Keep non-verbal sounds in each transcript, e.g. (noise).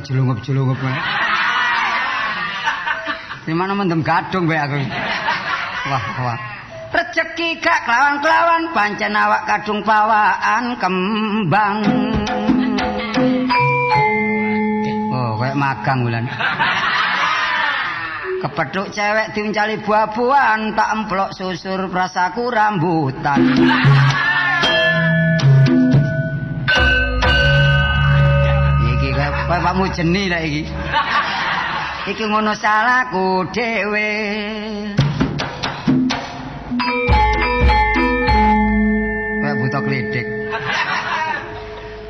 kejelungup-jelungup. Dimana mendem gadung bae aku. Wah, wah. Rezeki gak kelawan-kelawan pancen awak kadung pawaan kembang. Oh, kayak magang bulan. Kepethuk cewek diuncali buah-buahan tak emplok susur prasaku rambutan. bapakmu jeni lek iki. Iki ngono salahku dhewe. Kayak buta klidik.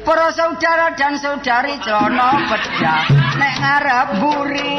Para saudara dan saudari celana bedah nek ngarep buri.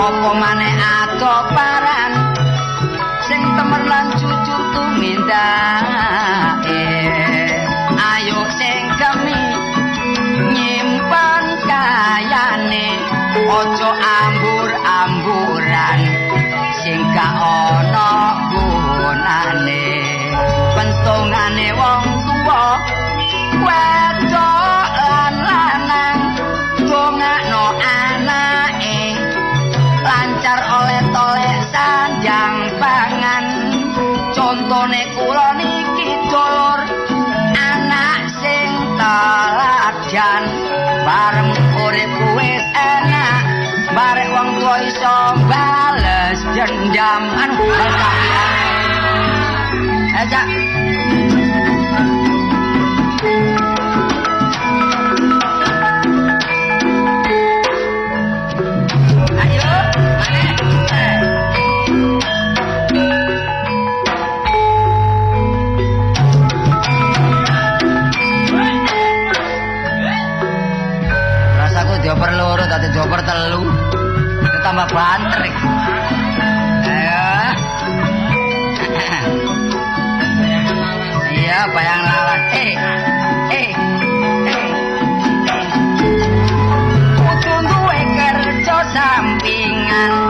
Apa maneh atoparan sing temelan jujur tumindake ayo sing kemi nyimpen kayane. Ojo ambur-amburan sing gak ana gunane. Pentungane wong tuwa contone kula niki dolur anak sing teladan. Bareng urip wis enak barek wong tuwa iso bales dendam. Anu Aja. Dioper telu. Tambah banter. Ayo. (laughs) Iya, bayang lawan. Eh. Eh. Eh. Kudu duwe kerja sampingan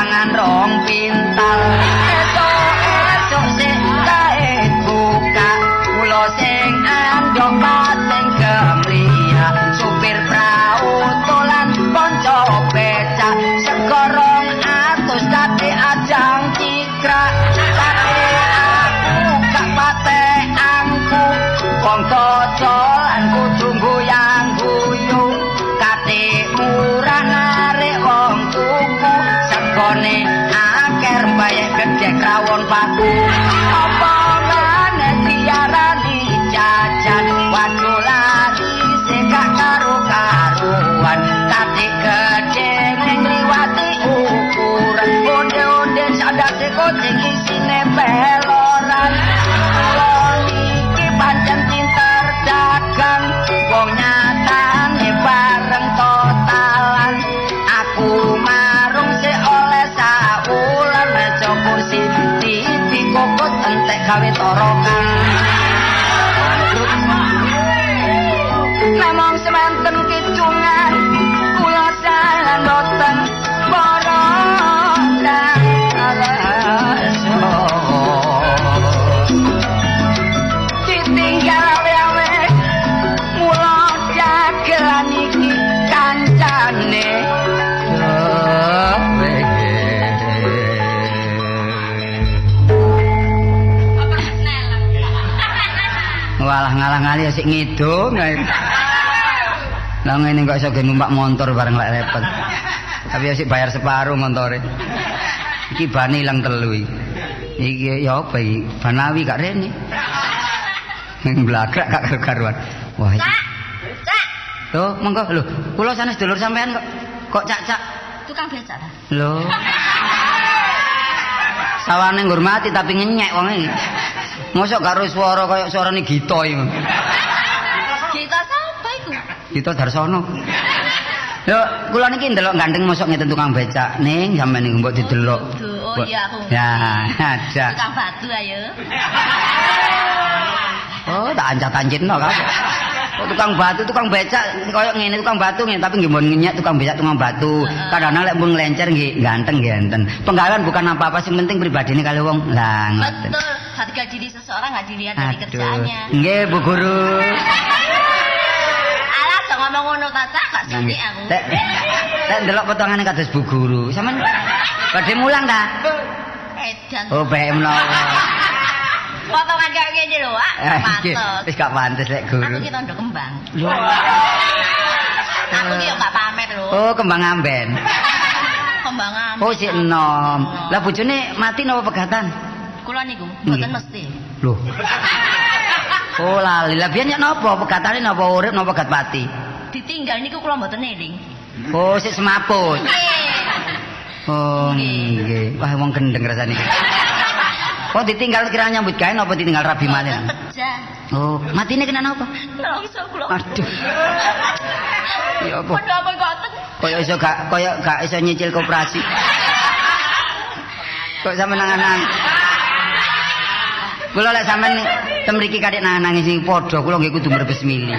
jangan Ngali sik ngidung. Lah ngene kok iso ge numpak motor bareng lek repot. Tapi ya sik bayar separuh montore. Iki ban ilang telu iki. Iki ya apa iki? Banawi gak rene. Ning blagrak gak karu-karuan. Wah iki. Cak, Loh, monggo lho. Kula sanes dulur sampean kok kok cak-cak. tukang becak ta? Lho. Sawane ngurmati tapi ngenyek wong iki. Mosok karo swara kaya suarane Gita iki. Gita Darsono. Yo, kula niki ndelok ganteng mosok ngeten tukang becak. Ning sampean niku mbok didelok. Duh, oh iya aku. Ya, aja. (laughs) Tukang batu ayo. Oh, tak ancat-ancitno kabeh. Kok tukang batu, tukang becak koyo ngene tukang batu ngene tapi nggih ngenyek tukang becak tukang batu. Kadang-kadang lek mun nglencer nggih ganteng nggih enten. Penggawean bukan apa-apa sing penting pribadine kali wong. Lah ngoten. Betul. Harga diri seseorang nggak dilihat dari kerjaannya. Nggih Bu Guru. (laughs) Ngomong ngono ta, Cak. Gak sudi aku. Tek tek ndelok potongane kados Bu Guru. Sampeyan badhe mulang ta? Edan. Oh, bae menawa. Potongan kayak gini lho, ah. Iki Pantes. Wis gak pantes lek Aku guru. ki tondo kembang. Lho. Aku ki yo gak pamer lho. Oh, kembang amben. Kembangan. Oh, sik enom. Lah bojone mati napa pegatan? Kula niku mboten mesti. Loh. Oh, lali. Lah biyen nyek napa? Pegatane napa urip napa gat pati? Ditinggal niku kula mboten eling. Oh, sik semaput. Oh, nggih. Wah, wong gendeng rasane. Oh, ditinggal kira nyambut gawe napa ditinggal rabi malih? Oh, matine kena napa? Langsung kula. Aduh. Ya apa? Padha apa ngoten? Kaya iso gak kaya gak iso nyicil koperasi. Kok sampe nangan-nangan. Kula lek sampean tem mriki kadek nangan-nangis sing padha kula nggih kudu mrebes mili.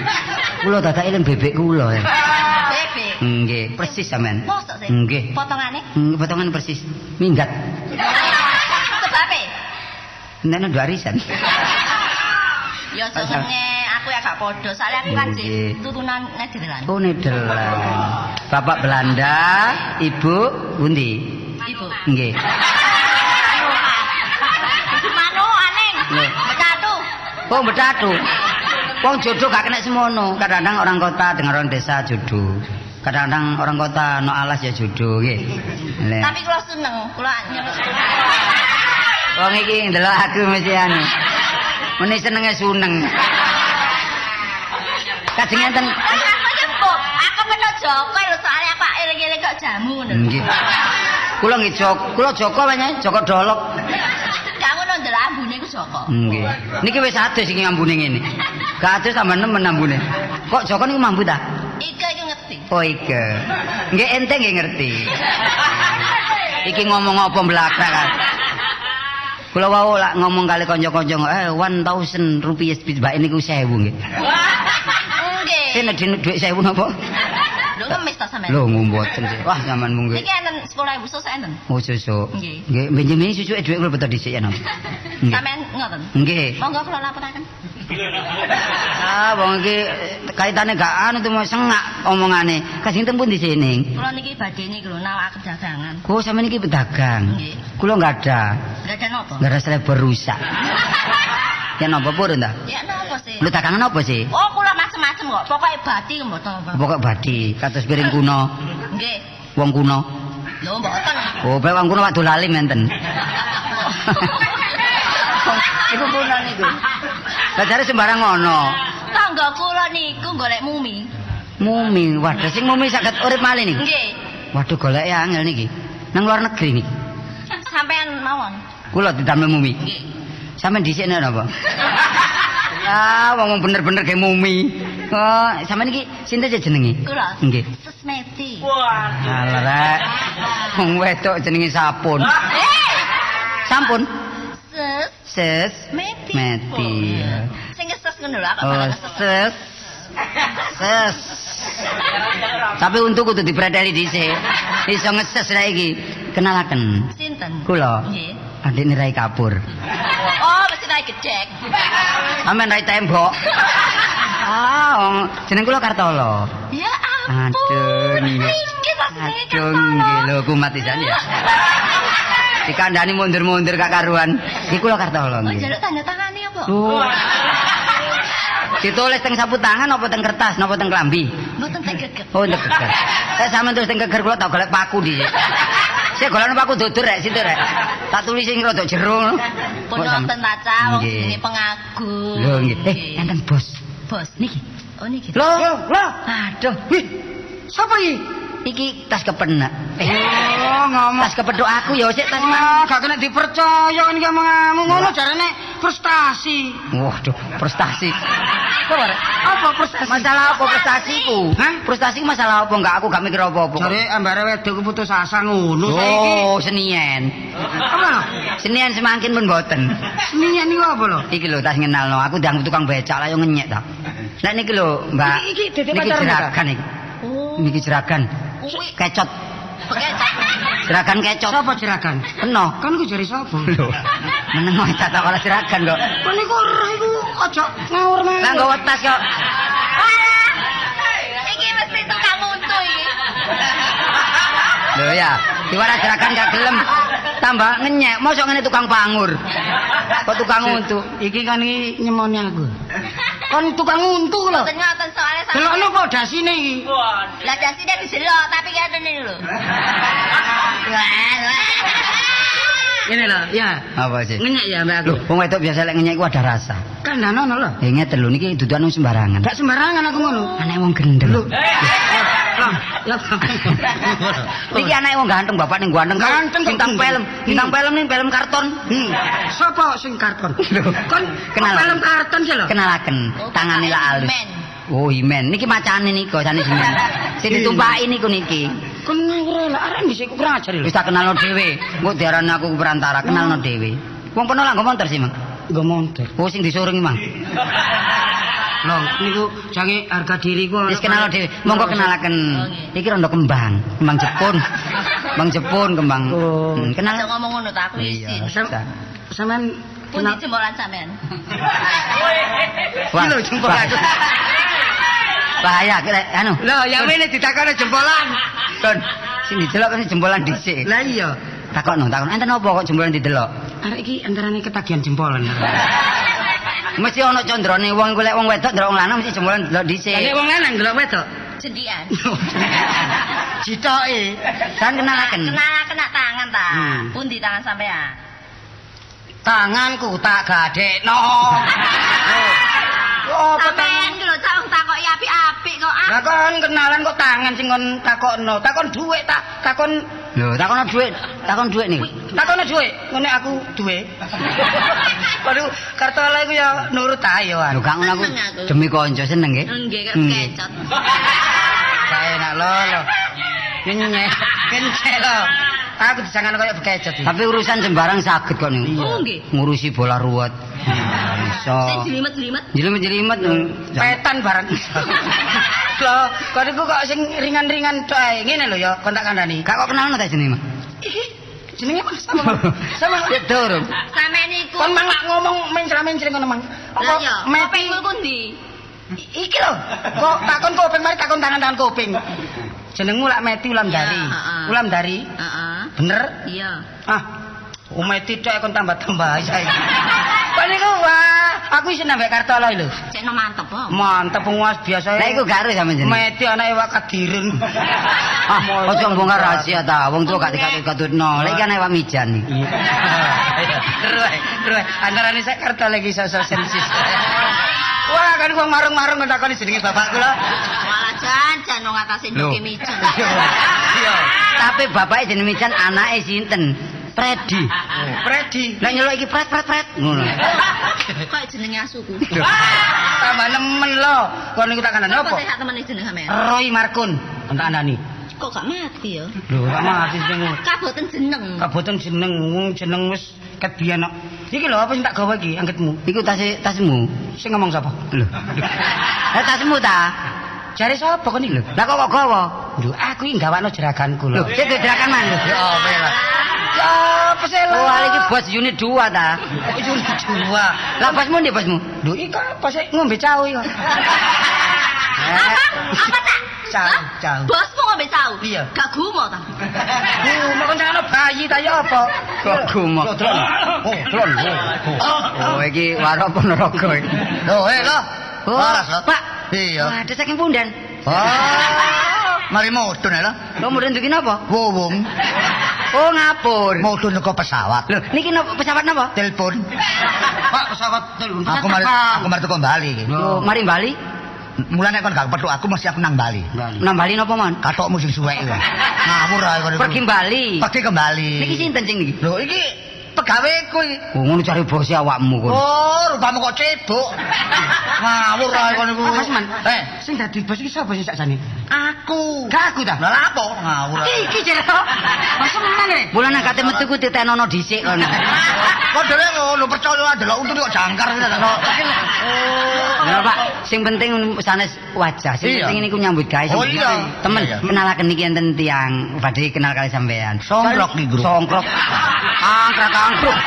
Kula dadak eling bebek kula ya. Bebek. Nggih, persis sampean. Mosok sih? Nggih. Potongane? Hmm, potongan persis. Minggat. Sebabe? Nek nang arisan. Ya jenenge aku ya gak padha. Soale aku kan sih Nggih. turunan Nederland. Oh, Nederland. Bapak Belanda, Ibu pundi? Ibu. Nggih. Mano Lho. Becatu. Oh, betatu. Wong jodoh gak kena semono. Kadang-kadang orang kota dengan orang desa jodoh. Kadang-kadang orang kota no alas ya jodoh nggih. Tapi kula seneng, kula nyeluk. Wong iki ndelok aku mesti anu. Meni senenge suneng. Kajeng enten Aku Joko lho soalnya aku eling-eling kok jamu ngono. nggih. Kula nggih Joko, kula Joko wae Joko Dolok. Ambune ku Joko. Nggih. Niki wis adus iki ambune ngene. Gak adus tambah nemen ambune. Kok Joko niku mambu ta? Ika iki ngerti. Oh iya. Nggih ente nggih ngerti. Iki ngomong apa mblakrak kan. Kula wau lak ngomong kali kanca-kanca eh 1000 rupiah mbak niku 1000 nggih. Nggih. Nek dhuwit 1000 napa? Ngemis ta sampean? Lho ngomboten sih. Wah zaman mung nggih. enten 10.000 susuk enten. Oh susu. Nggih. Nggih, benjing susuke dhuwit kula beto dhisik ya napa. Nggih. Sampean ngoten. Nggih. Monggo kula laporaken. (laughs) Ah, wong iki kaitane gak anu tuh mau sengak omongane. Kasing tempun di sini. Kula niki badhe niki lho nawak dagangan. Kok sampe niki pedagang? Nggih. Kula enggak ada. Enggak ada napa? Enggak ada selebor rusak. (laughs) Ya napa purun ta? Ya napa sih? Lu dagangan apa sih? Oh, kula macem-macem kok. Pokoke bati mboten apa. Pokok badi, kados piring kuno, Nggih. wong kuno. Lho mboten. Oh, bae wong kuno waktu lali menten. (laughs) Iku kuno niku. Lah jare sembarang ngono. Tangga kula niku golek mumi. Mumi, waduh sing mumi saged urip malih niku. Nggih. Waduh golek angel niki. Nang luar negeri niki. Sampean mawon. Kula didamel mumi. Nggih. Sampeyan dhisik napa? (laughs) Ah, wong bener-bener kayak mumi. Oh, sampeyan iki sinten aja jenenge? Kula. Nggih. Sesmeti. Alah rek. Wong wedok jenenge Sapun. Eh, Sampun. ses Ses. meti. Meti. Sing ses ngono lho, Oh, salah ses. ses. Tapi untuk kudu dipreteli dhisik. Iso ngeses iki. Kenalaken. Sinten? Kula. Nggih. Adik Rai Kapur. Oh, mesti naik gedek. Sampeyan rai tembok. Ah, wong jeneng kula Kartolo. Ya ampun. Aduh, nggih. Pas Aduh, nggih lho kumat pisan ya. Dikandani mundur-mundur gak karuan. Iki kula Kartolo nggih. jaluk tanda tangane apa? Oh. Ditulis teng sapu tangan apa teng kertas napa teng klambi? Mboten teh geget. Oh, teng geger. Saya sampean terus teng geger kula tak golek paku dhisik. Saya golek paku dudur rek situ rek. Tak tulis sing rada jero. Pun wonten ta Cak, wong Nggih. jenenge pengagum. Lho nggih. Eh, enten bos. bos. Niki. Oh niki. Loh, loh. Aduh. Wih. Sapa iki? Iki tas kepenak. Eh, ngomong. tas kepedok aku ya sik tas Ah, gak kena dipercaya kan iki omonganmu ngono jarane prestasi. Waduh, prestasi. Ora? Apa prestasi? Masalah apa prestasiku? Hah? Prestasi masalah apa enggak aku gak mikir apa-apa. Jare ambare wedok ku putus asa ngono saiki. Oh, senien. Apa lho? Senien semakin pun boten. Senian niku apa lho? Iki lho tas ngenalno, aku ndang tukang becak lah yo ngenyek ta. Lah niki lho, Mbak. Iki- niki pacarmu, jeragan iki. Oh. Niki jeragan. Kuwi Kecot. Bekecot. Jeragan kecot. Sapa jeragan? Kena. Kan iku jari sapa? Lho. Meneng wae tak kok jeragan kok. Kan iku ora iku aja ngawur mawur. Lah nggawa tas kok. Alah, Iki mesti tukang untu iki. (laughs) Lho ya, diwara jeragan gak gelem. Tambah ngenyek, mosok ngene tukang pangur. Kok tukang untuk. Iki kan iki nyemoni aku. Kan tukang untu lho. Ngoten ngoten soalnya sama. Delokno kok dasine iki. Lah dasine diselok tapi ngene lho. (laughs) Ngene lho, ya. Apa sih? Ngenyek ya mbak aku. Lho, wong wedok biasa lek ngenyek iku ada rasa. Kan danono lho. Ya ngeten lho niki dudukan wong sembarangan. Gak sembarangan aku ngono. Anak wong gendeng. Lho. Lah, ya. Niki anake wong ganteng, bapak ning ganteng. Ganteng bintang film, bintang Hmm. film nih film karton. Hmm. Sapa sing karton? Kan Kenal. film karton sih lho. Kenalaken, tangane lah alus. Men. Oh, himen. Niki macane niko jane himen. Sing ditumpaki niku niki. Kan ngawur lah, arek dhisik kurang ajar lho. Wis tak kenalno dhewe. Engko diarani aku perantara, kenalno dhewe. Wong peno lah nggo motor sih, Mang. Nggo montor. Oh, sing disuring, Mang. (laughs) Lho, niku jange harga diri ku. Wis kenalno dhewe. Monggo kenalaken. Iki rondo kembang, kembang Jepun. Kembang Jepun, kembang. Oh. Hmm, kenal. Ngomong ngono ta aku Iya. isin. Sam- Sampean Pundi kenal jempolan sampean? Wah, Iki lho jempol bah- aku. Bahaya kira anu. Lho, ya ngene ditakoni jempolan. Kon, sing didelok kan jempolan dhisik. Lah iya. Takokno, takokno. Enten apa kok jempolan didelok? Arek iki antarane ketagihan jempolan. Mesti ana condrone wong golek wong wedok ndelok wong lanang mesti jempolan delok dhisik. Nek wong lanang delok wedok. Cendian. (laughs) Citoke. Kan kenalaken. Kenal kena tangan ta. Hmm. Pundi tangan sampean? Tanganku tak gadekno. (laughs) Oh, apa Sampean ki lho cak wong takoki apik-apik kok. Ah, Lah kon kenalan kok tangan sing kon takokno. Takon dhuwit tak takon Lho, takono dhuwit, takon dhuwit nih. takono dhuwit. Ngene aku dhuwit. (laughs) Waduh, kartola iku ya nurut ae ya. Lho, gak ngono aku demi kanca seneng nggih. nggih kok Nggih. kecot. Kae enak lo lo. Nyenyek, kencek lo. Aku disangan koyo bekecet. iki. Tapi urusan sembarang saged kok nih. Oh, nggih. Ngurusi bola ruwet. Iso. Sing jelimet-jelimet. Jelimet-jelimet. Petan barang. (laughs) Loh, kok niku kok sing ringan-ringan tok ae. Ngene lho ya, kon tak kandhani. Kak kok kenalno ta jenenge, Mas? Iki jenenge Mas sama. Sama. (laughs) Ya durung. Sampean niku. Kon mang lak ngomong mencra-mencring ngono, Mang. Lah ya, meti kopengmu ku ndi? iki lho. Kok takon kuping mari takon tangan-tangan kuping. Jenengmu lak Meti Ulam Dari. Ulam Dari. Heeh. Bener? Iya. Ah. Oh Meti tok kon tambah-tambah saiki. Kok niku wah, aku isin nambah kartu lho. Cek no mantep kok. Mantep penguas biasa. Lah iku gak sampe jenenge. Meti anake wak kadiren. (laughs) Ah, ojo mbongkar rahasia ta. Wong tuwa gak dikatut-katutno. Lek iki ana Pak Mijan. Terus, (laughs) terus antarane sak kartu lagi sosok sensis. (laughs) Wah, kan wong marung-marung ngetakoni jenenge bapakku lho. Jan-jan wong nduke mijen. Iya. Tapi bapake jenenge Mijan anake sinten? Freddy. (laughs) Freddy. Lah nyeluk iki pret pret pret ngono. (laughs) Kok jenenge asuku. (laughs) Tambah nemen lho. Kon niku tak kandhani apa? sih sak temene jeneng sampean? Roy Markun. Kon tak kandhani. Kok gak mati ya? Lho, tak mati sing Kaboten jeneng. kaboten jeneng jeneng wis ket biyen kok. Iki lho apa sing tak gawa iki angketmu? Iku tas tasmu. Sing ngomong sapa? Lho. Lah tasmu ta? Jare sapa iki lho? Lah kok kok gawa? Lho, aku iki gawakno jeraganku lho. Lho, sik gerakan man lho. Ya apa lah. Ya apa sih? Oh, iki bos unit 2 ta. Oh, (laughs) unit dua. Lah bosmu ndi bosmu? Lho, iki kan pas ngombe cawe kok. Apa? (laughs) Apa tak? Cau, cau. Bosmu ngombe cau? Iya. Gak gumo ta? Mau kon jangan bayi ta ya apa? Kok gumo? Lho, delon. Oh. Oh, iki waro ponorogo iki. Loh, eh, loh. Oh, Waras. Pak. Iya. Waduh saking pundan. Oh. (laughs) Mari mudun ya, loh. Lo mudun duki napa? Wowong. Oh, ngapur. Mudun ke pesawat. Lho, niki napa pesawat napa? Telepon. (laughs) Pak, pesawat telepon. Aku mari aku mari tekan Bali iki. Oh, mari Bali. Mulane kon gak petuk aku mesti aku nang Bali. Nang Bali napa, Man? Katokmu sing suwek. Ngawur ae kon. Pergi Bali. Pergi ke Bali. Niki sinten sing niki? Lho, iki pegaweku iki. Oh, ngono cari bos awakmu kok. Oh, rupamu kok cebok. Ngawur ae kon iku. Mas Man, Eh, sing dadi bos iki sapa sih sakjane? Aku. Gak aku ta. Lah apa? Ngawur. Iki cerita. Masa menang e. Bulan kate metu ku ditenono dhisik kono. Kok dhewe ngono percaya delok untu kok jangkar ngono. Oh. Ya Pak, sing penting sanes wajah. Sing penting niku nyambut gawe. Oh, iya. Temen, kenalaken niki enten tiyang badhe kenal kali sampean. Songkrok nih, Gru. Songkrok. Angkrak angkruk.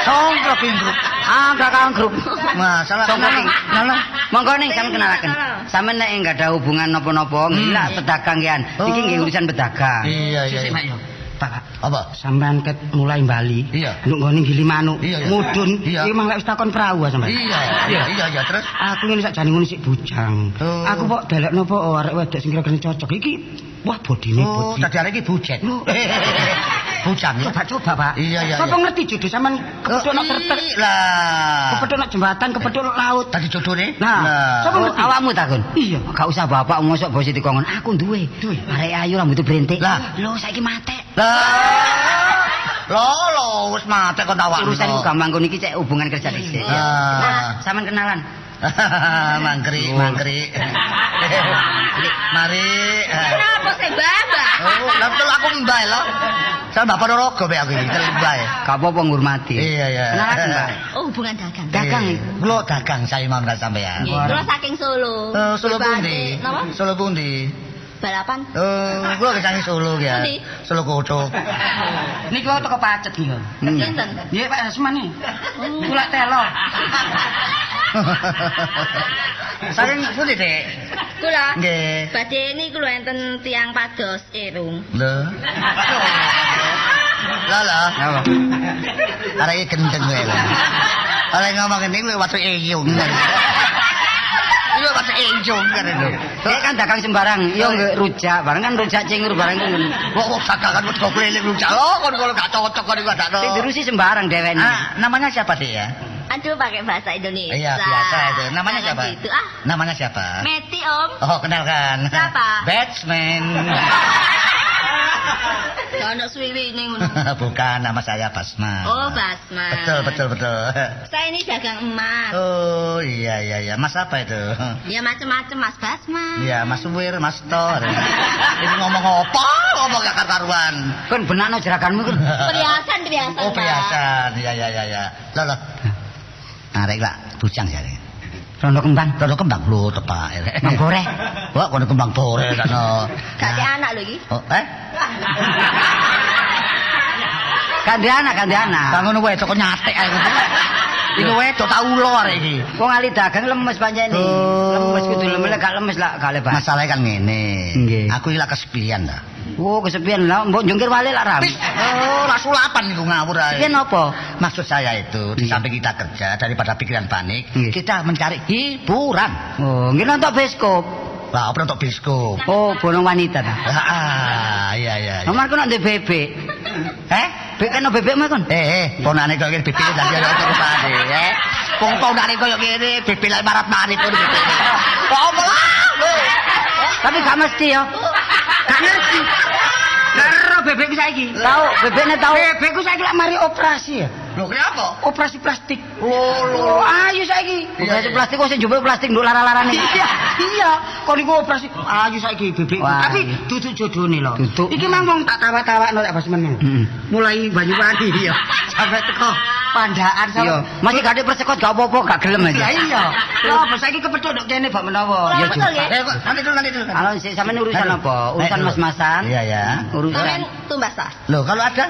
Songkrok ing grup. Angkrak angkruk. Masalah Songkrok. Nana. Monggo ning sampean kenalaken. Sampeyan nek enggak ada hubungan napa-napa, nggih pedagang kian. Iki nggih urusan pedagang. Iya iya. Sik, Pak, yo. Pak, Apa? sampean ket mulai Bali. Iya. Nduk nggone gili manuk. Iya, iya. Mudun. Iya. Iki mang lek wis takon perahu ah, sampean. Iya. Iya iya iya terus. Aku ngene sakjane ngono sik bujang. Oh. Aku kok delekno apa oh, arek wedok sing kira-kira cocok. Iki wah bodine Oh, bodi. tadi arek iki bujet. (laughs) Bujang. Coba coba, Pak. Iya, iya, iya. ngerti jodoh sampean kepethuk nok terter, Ih, Lah. kepethuk nok jembatan, kepethuk nok laut. Tadi jodohne? Nah, sapa Oh, ngerti? Awakmu takon. Iya, gak usah bapak mosok bos dikongkon. Aku duwe. Duwe. Arek ayu rambutnya brentik. Lah. lho saiki matek. Lah. Lo lo wis mate kok tawak. Urusan ku gampang kono iki cek hubungan kerja dhisik. Ah. Nah, sampean kenalan. (laughs) mangkri, Oh. mangkri. (laughs) Mari. Kenapa sih Bapak? Oh, betul aku mbak lo. Saya bapak Dorogo be aku iki, mbak. Gak apa-apa ngurmati. Iya, iya. Kenalan, Mbak. (laughs) Oh, hubungan dagang. Dagang. Kulo dagang saya mau ndak sampean. Nggih, kula saking Solo. Eh, Solo pundi? Solo pundi? Balapan. Eh, kulo kecangi Solo ya. Pundi? Solo Kucuk. (laughs) Niki kok teko pacet iki. Hmm. Sinten? Nggih Pak Asmani. Kula telo. (laughs) Saking pundi, Dek? Kula. Nggih. Badhe niku lho enten tiang pados irung. Lho. Lah lah. Arek iki gendeng kowe lho. Arek ngomong ngene kuwi watu eyung. Iya watu eyung kan itu. Dia kan dagang sembarang, yo nggih rujak, barang kan rujak cingur barang kan. Kok kok dagangan wis kok keliling lu jalo kon kalau gak cocok kon gak ada. Sing dirusi sembarang dhewe ini. Ah, namanya siapa sih ya? Aduh, pakai bahasa Indonesia. Iya, biasa itu. Namanya Jangan siapa? Gitu. Ah, Namanya siapa? Meti Om. Oh, kenalkan. Siapa? Batsman. (laughs) Ono suwiwi ini ngono. (laughs) Bukan nama saya Basma. Oh, Basma. Betul, betul, betul. (laughs) Saya ini dagang emas. Oh, iya, iya, iya. Mas apa itu? Ya macam-macam Mas Basma. Iya, Mas Suwir, Mas Tor. (laughs) Ini ngomong apa? Ngomong gak karuan. Kan benakno jeraganmu kan. Perhiasan, perhiasan. Oh, Pak. perhiasan. Iya, iya, iya, iya. Loh, loh. Arek lah, bujang ya. Rondo kembang. Rodo kembang lho tepak. Kembang boreh. Wah, kono kembang bore sakno. Kasih anak lho iki. Oh, eh? (laughs) Ganti anak, ganti anak. Bang ngono wae kok nyatek ae. (laughs) Iki wedok tak ulo arek iki. Wong ali dagang lemes pancene. Oh. Lemes kudu lemes gak lemes lah gak lepas. Masalahnya kan ngene. Aku iki lak kesepian ta. Oh, kesepian lah, mbok jungkir wale lah ram. Oh, lah sulapan iku ngawur ae. Kesepian apa? Maksud saya itu, di samping kita kerja daripada pikiran panik, kita mencari hiburan. Oh, nggih nonton bioskop. Lah, apa untuk biskop? Oh, bolong wanita ta. Ah, iya iya. iya. Nomor ku nek bebek. Eh? Bebek kan bebek mah kon. Eh, eh, ponane koyo ngene bibile dadi apa rupane, eh. Wong ponane koyo ngene, bibile marat marit ngono bibile. Kok apa? Tapi gak mesti yo. Gak ngerti. Karo bebekku saiki. Tahu, bebeknya tahu. Bebekku saiki lak mari operasi ya. Lho, kenapa? Operasi plastik. Oh, Oh, ayo saiki. Iya, Operasi iya. plastik kok sing plastik nduk lara-larane. Iya, iya. Kok niku operasi. Ayo saiki bebekku. Wah. Tapi duduk jodone lho. Duduk. Iki mang wong tak tawa-tawakno tak pas meneng. Heeh. Mulai Banyuwangi (laughs) ya. Sampai teko Pandaan Iya, masih gak ada persekot gak apa-apa, gak gelem aja. Lah iya. Lha apa saiki kepethuk nduk kene bak menawa. Ya, betul kok nanti dulu nanti dulu. Kalau sampean urusan apa? Urusan mas-masan? Iya, ya. Urusan tumbas ta? Loh, kalau ada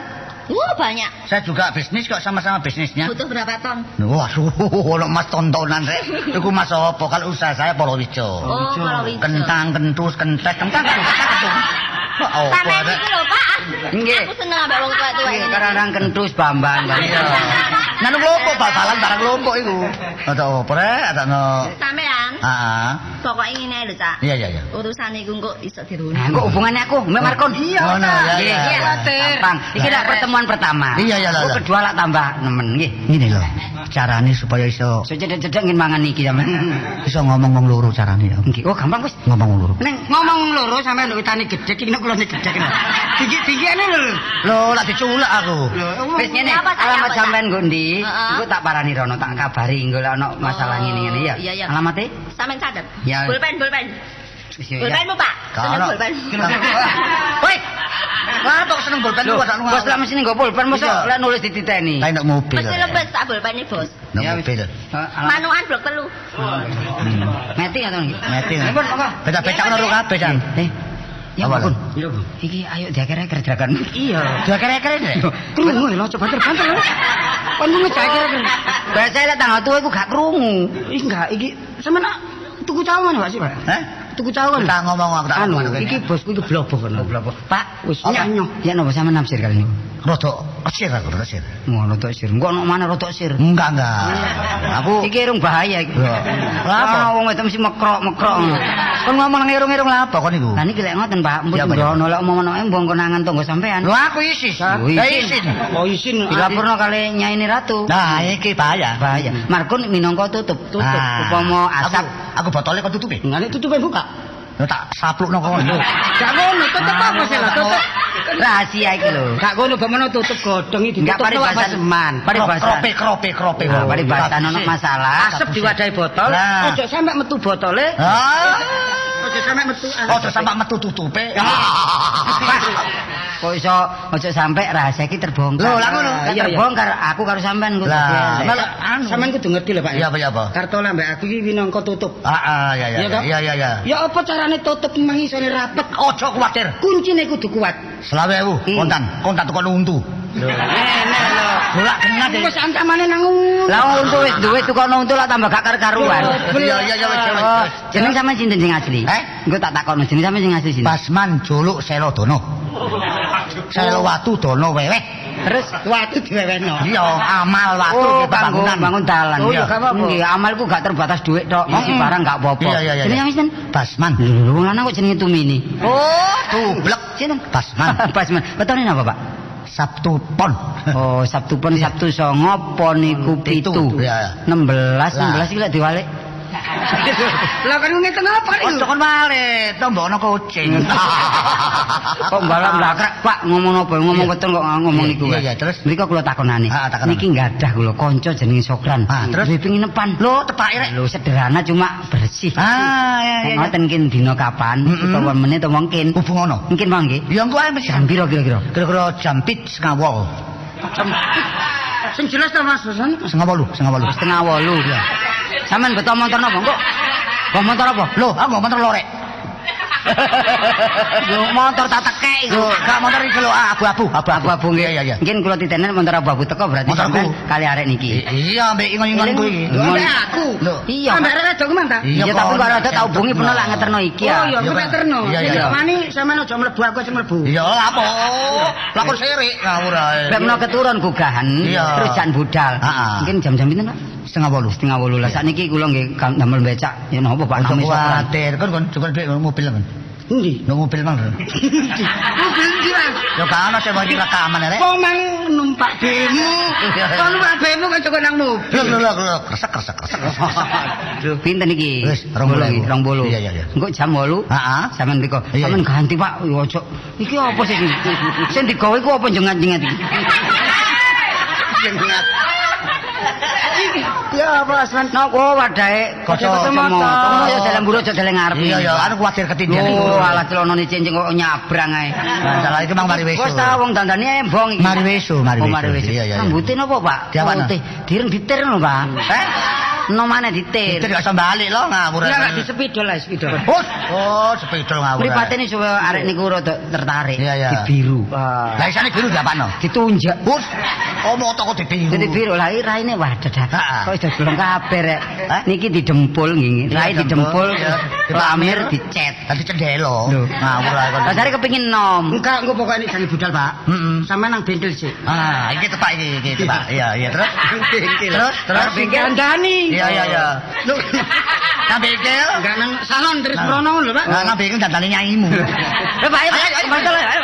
Wah, banyak. saya juga bisnis kok sama-sama bisnisnya. Butuh berapa ton? Waduh, (laughs) ono mas tontonan rek. Iku mas apa? Kalau usaha saya Polowijo. Oh, kalau wijo. Kentang, kentus, kentek, kentang, kentus. Wah, iki lho, Pak. Nggih. Aku seneng ambek wong Iya, ini. kadang-kadang kentus bambang. Iya. Nanu kelompok bal-balan barang kelompok iku. Ada apa rek? Ada no. Sampean, Ah, pokoknya ngene lho, Cak. iya iya iya. Urusan iku kok iso diruni. Nah, kok hubungannya aku, Mbak Markon? Iya, Oh, no, ya, Nggih, ya, iya, ya. gampang. Iki lah pertemuan pertama. Iya, iya, lah. kedua lah tambah nemen, nggih. Ini loh, carane supaya iso So cedek-cedek ngin mangan iki sampean. (laughs) iso ngomong wong loro carane ya. Nggih. Oh, gampang wis. Ngomong wong loro. Neng ngomong loro sampean nduk witane gedhe iki nek kulone gedhe kena. Tinggi-tinggiane lho. Loh, lak diculak aku. Wis ngene, alamat sampean nggo ndi? Iku tak parani rono, tak kabari nggo lek ana masalah Oh, ngene-ngene ya. iya, iya. Alamatnya? Sampean catet. Ya. Iya, iya. Bolpenmu, Pak. Seneng (laughs) bolpen. Woi. Ngapa kok seneng bolpen Lho, kok sak lu? bos lah mesti nggo pulpen mosok Iya. lek nulis dititeni. Lah nek mobil. Mesti lebes tak bolpene, Bos. Nek Ya, mobil. Manuan blok telu. Meti atau nggih? Meti. Nipun, monggo. Becak-becak karo kabeh, Jan. Eh. Ya ampun. Iya, Bu. Iki ayo diaker-aker gerakan. Iya. Diakere-akere nek. Krungu lho coba terbantu lho. Kon ngejak-aker. Bahasa lek tanggal tuwa iku gak krungu. Iki enggak iki sampean ah, tuku cawan Pak sih, Pak. Hah? Tuku cawan. Tak ngomong aku tak Anu, ngomong. iki bosku iki blobok kan. Blobok. Pak, wis nyanyo. Ya napa sampean nafsir kali ini? Rodok esir aku, rodok esir. Ngono tok sir. Engko ono mana rotok sir. Enggak, enggak. Aku Iki irung bahaya iki. Lapa? Wong wedok mesti mekrok-mekrok. kon ngomong ngirung-ngirung lha apa kon iku? Lah niki lek ngoten Pak, ya. ngono lek omong-omong embong konangan tangga sampean. Lho aku isis. Oh, Lah isin. Oh isin. Dilaporno kali Nyai Ratu. Nah, iki bahaya. bahaya. Markun minangka tutup, tutup. Upama asap. Aku, aku botolnya kok tutupi. Ngene tutupe buka. Lho tak saplukno kok. Gak ngono, tutup apa sih lah tutup. Rahasia iki lho. Gak ngono bagaimana tutup godhong iki ditutup paribasan. seman. Paribasan. Krope, krope, krope. Nah, paribasan ono masalah. Asap diwadahi botol. Ojo sampe metu botole. Ah. Ojo sampe metu. Ojo sampai metu tutupe. Kok iso ojo sampe rahasia iki terbongkar. Lho, lah ngono. Iya, terbongkar aku karo sampean kudu. Lah, anu. sampean kudu ngerti lho, Pak. Iya apa ya apa? Kartola mbak aku iki minangka tutup. Ah, ah, ya ya. Iya, toh? Iya iya iya. Ya apa carane tutup mang isone rapet? Ojo kuwatir. Kuncine kudu kuat. Selawe ewu, Hmm. kontan, kontan tukon untu. Enak lho. Golak kena deh. Wis antamane nang Lah untu wis duwe tukono untu lah tambah gak karuan. Iya iya iya wis wis. Oh, jeneng sampean sinten sing asli? Eh? Engko tak takokno jeneng sampean sing asli sinten? Basman Juluk Selodono. (laughs) Selowatu dono weweh. Terus watu diwewehno. Iya, amal watu Oh, bangunan. bangun dalan. Oh, iya. gak apa-apa. Nggih, amalku gak terbatas duit tok. Isi Mm-mm. barang gak apa-apa. Iya, iya, iya, Jenenge sinten? Basman. Lho, wong lanang kok jenenge Tumini. Oh, tublek. Sinten? (laughs) Basman. Basman. Wetone napa, Pak? Sabtu pon. (laughs) Oh, Sabtu pon Sabtu songo pon iku Pitu. pitu. Iya. 16, Lah. 16 iki lek diwalik. Lah kan ngeten apa Ojo kon wale, tombokno kucing. (laughs) Kok balam lakrek, Pak, ngomong apa? Ngomong betul kok ngomong niku. iya, terus? Mriko kula takonane. Ah, takonan. Niki gadah kula kanca jenenge Sokran. Ah, terus? Penginepan. Lho, tepake rek. Lho sederhana cuma bersih. Ah, iya iya. Ngoten kin dina kapan utawa menit utawa mungkin. Hubung ono. Mungkin mangke. Ya engko ae mesti. Jam piro kira-kira? Kira-kira jam pit setengah wol. Sing jelas ta Mas Susan? Setengah wolu, setengah wolu. Setengah wolu. Iya. Sampeyan beto motor napa, Kok? Kok motor apa? Loh, aku ngomong motor lorek. Lho, motor tak tekek iku. Gak motor iki lho, ah, abu-abu, abu-abu. Nggih. Iya, iya, iya. Mungkin kula titenen motor abu-abu teko berarti sampean kali arek niki. Iya, mbek ingon-ingon kuwi. Lho, Mbek ambek aku. Iya. Ambek arek wedok mang ta? Iya, tapi kok, kok ada tak hubungi pernah Cek. lah ngeterno iki Oh ya. iya, aku tak terno. Sing iya. wani sampean aja mlebu aku aja mlebu. Iya, apa? Lakon sirik ngawur ae. Lek menawa keturun gugahan, terus jan budal. Mungkin jam-jam pinten, Pak? Setengah wolu. Setengah wolu lah. Sakniki kula nggih kam- damel becak. Ya napa Pak nami sopran. kuwatir, kon kon cukup duit mobil kan. Endi? Nang mobil mang. Mobil ndi Mas? Yo kan ana sing iki rekaman rek. Kok mang numpak bemo? (laughs) Kok numpak bemo kan cukup nang mobil. Lho lho lho, kresek kresek kresek. Aduh, pinten iki? Wis, rong bolu. nggih, rong bolu. Iya, iya, iya. Engko jam 8. Heeh. Sampeyan mriko. Sampeyan ganti, Pak. Ojo. Iki apa sih? Sing digawe ku apa jengat-jengat iki? Jengat. (laughs) Ya apa Asman? No, oh wadahe motor. motor. Ya dalam buru aja dalam ngarep. Iya ya, anu kuwatir ketindihan iku. Oh, alah celonone cincin kok nyabrang ae. Salah iki mang mari wesu. Wes ta wong dandane embong iki. Mari wesu, mari Oh, wesu. mari wesu. Iya, iya. Rambute napa, Pak? Putih. Direng ditir lho, Pak. Eh? No mana ditir. Itu gak iso balik lo ngawur. Lek di sepidol lah sepidol. Oh, oh, sepeda ngawur. Mripate ini supaya arek niku rada tertarik. Iya, iya. Di biru. Lah isane biru diapakno? Ditunjak. Bus, oh mau toko di biru. Jadi biru lah iki raine wah. Ha-ha. Kok iso kabeh rek. Hah? Niki didempul nggih. Iya, Rai dempul, didempul, iya. lamir dicet. Tadi cendelo. Lho. Ngawur. Lah dari kepengin nom. Enggak, engko pokoke ini jangan budal, Pak. Heeh. Sampeyan nang bengkel sih. Ah, iki tepak iki, iki tepak. Iya, iya, terus. (laughs) Terus, terus. bengkel Andani. Iya, iya, iya. Lho, Nang bengkel. enggak nang salon terus prono lho, Pak. Nang bengkel dandane nyaimu. Ayo, Pak, ayo, ayo, ayo, ayo.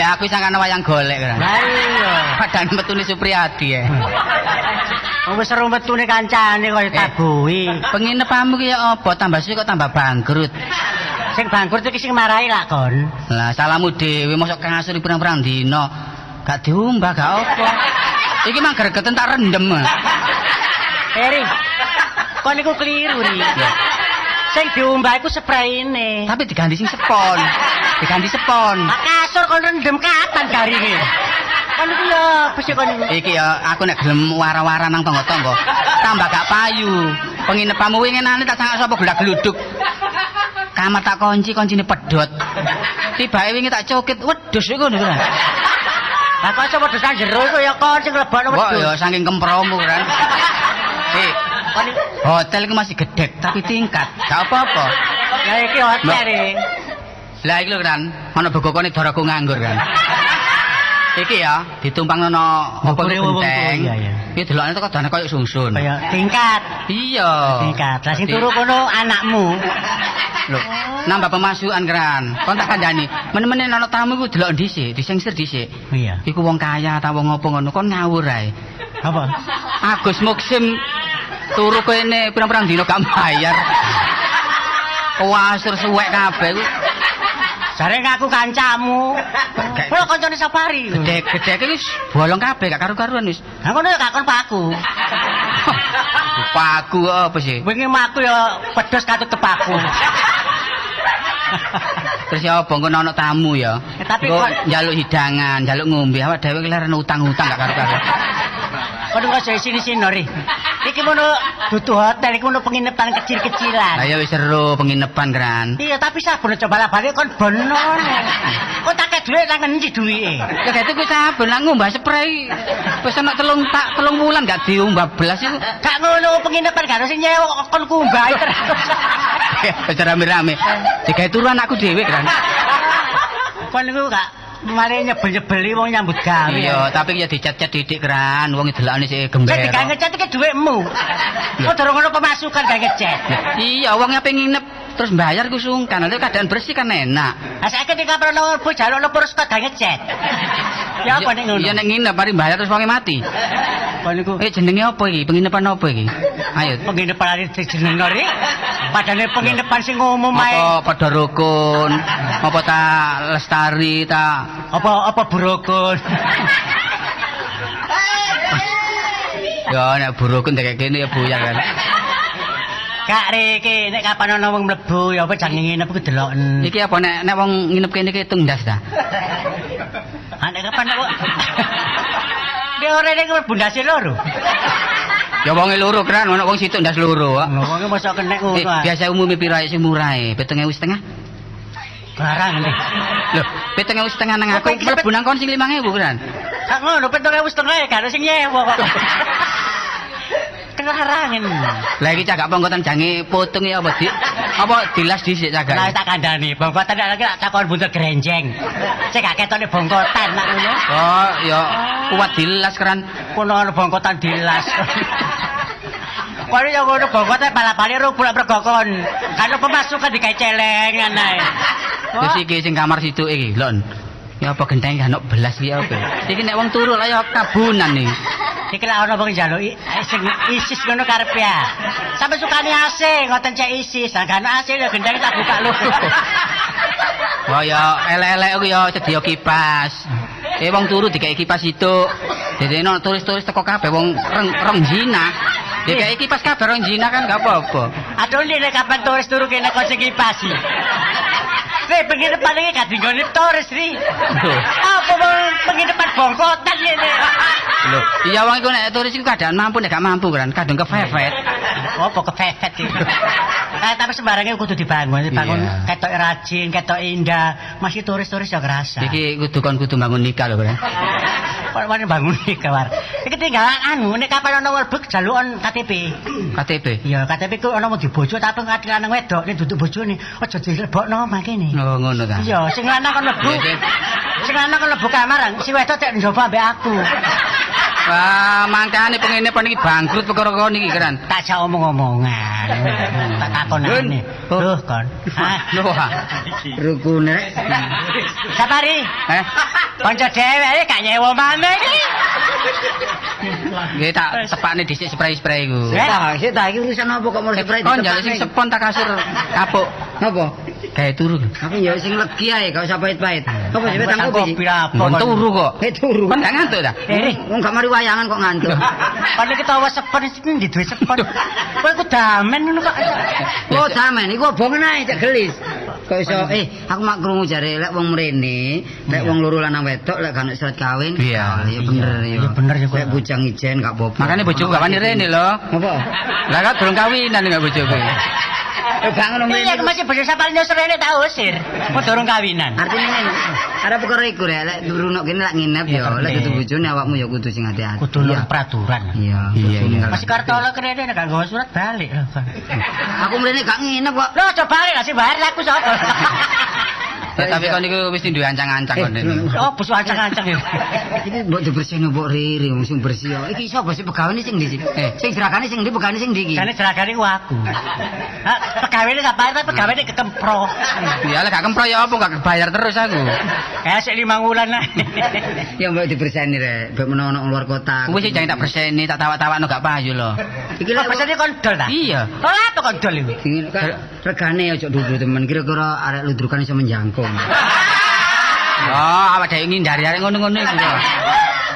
Kon ambek aku sangkane wayang golek kan. Lah iya. Padahal metune Supriyadi ya. Wong wis seru metune kancane kaya tabuhi. Penginepamu ki ya apa? Tambah suwe kok tambah bangkrut. Sing bangkrut iki sing marahi lak kon. Lah salamu dhewe mosok kasur pirang-pirang dina. Gak diumbah gak apa. Iki mah gregeten tak rendem. Eri. Kon iku keliru ri. Sing diumbah iku spraine. Tapi diganti sing sepon. Diganti sepon. Pak kasur kon rendem kapan garinge? Kon iku ya besi kon iku. Iki ya aku nek gelem wara-wara nang tangga-tangga tambah gak payu. Penginepamu wingi nane tak sangak sapa gelak-gluduk. Kamar tak kunci, kuncine pedhot. Tibake wingi tak cokit, wedhus iku ngono kan. Lah kok coba dosan jero iku ya kon sing lebokno Kok wedhus. ya saking kempromu kan. Si, hotel iku masih gedek tapi tingkat. Gak apa-apa. Ya iki hotel ri. Lah iki lho kan, ana begokone daraku nganggur kan. Iki ya ditumpang ana apa genteng. iya. Iki delokne kok dane koyo sungsun. Kaya tingkat. Iya. Tingkat. Lah sing turu kono anakmu. Lho, nambah pemasukan kan. Kon tak kandhani, men-menen ana tamu iku delok dhisik, disengsir dhisik. Iya. Iku wong kaya ta wong apa ngono, kon ngawur ae. Apa? Agus Muksim turu kene pirang-pirang dina gak bayar. Kuasur suwek kabeh ku. Jare ngaku kancamu. Kulo kancane safari. Gedhe-gedhe wis bolong kabeh gak karu-karuan wis. Lah ngono ya gak kon paku. Paku apa sih? Wingi maku ya pedes katut tepaku. Terus ya apa ngono ana tamu ya. Eh, tapi kok- njaluk hidangan, njaluk ngombe awak dhewe keleren utang-utang gak karu-karuan. Kon kok sini-sini ri. Iki mono dudu hotel, iki mono penginapan Lah kecil-kecilan. ya wis seru penginepan kan. Iya, tapi sabun coba balik kon bener. Kok tak kek dhuwit nang endi duwike? Ya gitu ku sabun lah ngombah spray. Wis ana telung tak telung wulan gak diumbah belas iku. Gak ngono penginapan gak harus nyewa kon kumbahi terus. (laughs) Wis rame-rame. Digawe turu anakku dhewe kan. Kon niku gak mari nyebel-nyebeli wong nyambut gawe. Iya, tapi ya dicat-cat didik kan, wong delokane sik. Jadi gak ngecat iki dhuwitmu. Kok dorong ngono pemasukan gak ngecat. Iya, wong pengen nginep terus bayar ku sungkan. Lalu keadaan bersih kan enak. Nek kapro nomor bu jaluk kok gak ngecat. (laughs) Ya apa nek ngono? Iya nek nginep mari bayar terus wonge mati. Niku Eh jenenge apa iki? Penginapan apa iki? Ayo. penginapan ari dijeneng ri. Padahal penginapan sing umum ae. Apa padha rukun? Apa ta lestari ta Apa apa burukun. (laughs) Ya nek burukun kayak gini ya buyar kan. Gak riki nek kapan ana wong mlebu ya apa jangan nginep ku deloken. Iki apa nek nek wong nginep kene iki tungdas ta? Ah nek kapan nek Dia ora nek mlebu ndase loro. Ya wonge loro kan, ono wong situ ndas loro. kok. Lho wong mosok kena Eh, ngono. ah. biasa umumnya pira sing murah e? 7.500. Larang nih. Lho, 7.500 nang aku Apa iki mlebu nang kon sing 5.000 kan. Gak ngono, petong ewu setengah ya, gak ada sing nyewa kok. Kelarangin. Lah iki cagak pongkotan jange potong ya apa di apa dilas dhisik cagak. tak kandani, bongkotan lagi tak takon buntel grenjeng. Cek gak ketone bongkotan nak ngono. Oh, ya kuat dilas keran. Kuno ana bongkotan dilas. Kono yang ngono bongkotan balap-balik ro pula bergokon. Kan pemasukan digawe celengan ae. Terus iki sing kamar situ iki, lon. Ya apa genteng gak ono belas iki apa. Iki nek wong turu lah ya kabunan nih. Iki lah ana wong njaluk i- eh, sing isis ngono karepe ya. Sampe sukane AC, ngoten cek isis. Lah gak AC ya gendeng tak buka lho. (laughs) Wah ya elek-elek aku ya sedia kipas. Eh wong turu dikai kipas itu. Dadi ono turis-turis teko kabeh wong rong, rong zina. Dikai kipas kabeh rong zina kan gak apa-apa. Aduh nek kapan turis turu kene kok sing kipasi. Nih, pengen depan ini gak dinggoni turis, Ri. Apa mau pengen depan bongkotan ini? Lho, iya wong iku nek turis iku kadang mampu nek gak mampu kan, kadang kepepet. Apa kepepet iki? Eh, tapi sembarangnya kudu dibangun, dibangun Iya. ketok rajin, ketok indah. Masih turis-turis ya kerasa. Iki kudu kon kudu bangun nikah lho, kan. Kok mana bangun iki kawar. Iki tinggalan anu, nek kapan ana werbek jalukan KTP. KTP. Iya, KTP ku ana mau dibojo tapi ngati lanang wedok, nek duduk bojone, aja dilebokno omah Oh, ngono ta. Iya, sing lanang kan mlebu. Iya, sing- lanang kan mlebu kamar, si wedok tek njoba ambek aku. Wah, mangkane penginipan iki bangkrut perkara kon iki kan. Tak jak omong-omongan. Tak takonane. Duh, kon. Ah, Lho. Rukune. Sapari. eh, Kanca dhewe gak nyewa maneh iki. nggih tak tepakne dhisik spray-spray iku. Eh? Tah, sik ta iki urusan apa kok mau spray Kon njaluk sing sepon tak kasur kapuk. Apa? Gawe turu. Aku ya sing legi ae, gak usah pahit-pahit. Apa sih Wes tangku kopi apa? Mon turu kok. Eh turu. Kon gak ngantuk ta? Eh, Wong gak mari wayangan kok ngantuk. (laughs) kon iki tawa sepon sing ndi duwe sepon. Kowe ku damen ngono kok. Oh, damen iku obongen ae cek gelis. Kok iso eh aku mak krungu jare lek wong mrene, lek wong loro lanang wedok lek gak surat kawin. Iya. ya bener ya. Iya, bener ya, kok. Lek bujang ijen gak apa-apa. Makane bojoku gak wani rene lho. apa? Lah kan durung kawinan gak bojoku. (laughs) Gak ngono Iya, masih bener sapal nyosor rene tak usir. Mau dorong kawinan. Artinya ngene, ada perkara iku rek, lek durunok kene lek nginep Iya, ya, lek dudu bojone awakmu ya kudu sing hati-hati. Kudu nurut peraturan. Iya, Iya, iya. Masih kartola kene gak nggawa surat balik lho. Aku mrene gak nginep kok. Lo coba balik lah sih bayar aku sapa. (laughs) Ya, tapi kon iku wis duwe ancang-ancang kon. Eh, ini. (laughs) Oh, bus ancang-ancang ya. (laughs) Iki mbok dibersihno mbok riri wong sing bersih. kok. Iki sapa sih pegawene sing ndi sih? Eh. Sing jerakane sing ndi pegawene sing ndi iki? Jane jeragane ku aku. Ha, pegawene gak bayar tapi pegawene kekempro. Ya lek gak kempro ya apa gak kebayar terus aku. Kayak sik lima wulan lah. Ya mbok dibersihni rek, mbok menawa luar kota. Kuwi sih jangan tak berseni, tak tawa-tawakno gak payu lho. Iki Kok lek pesane kondol ta? Iya. Oh, apa kondol iku? Dingin kan regane aja dudu temen kira-kira arek ludrukan iso menjangkau. (laughs) Oh, awak dhewe ngindari arek ngono-ngono iku. lho.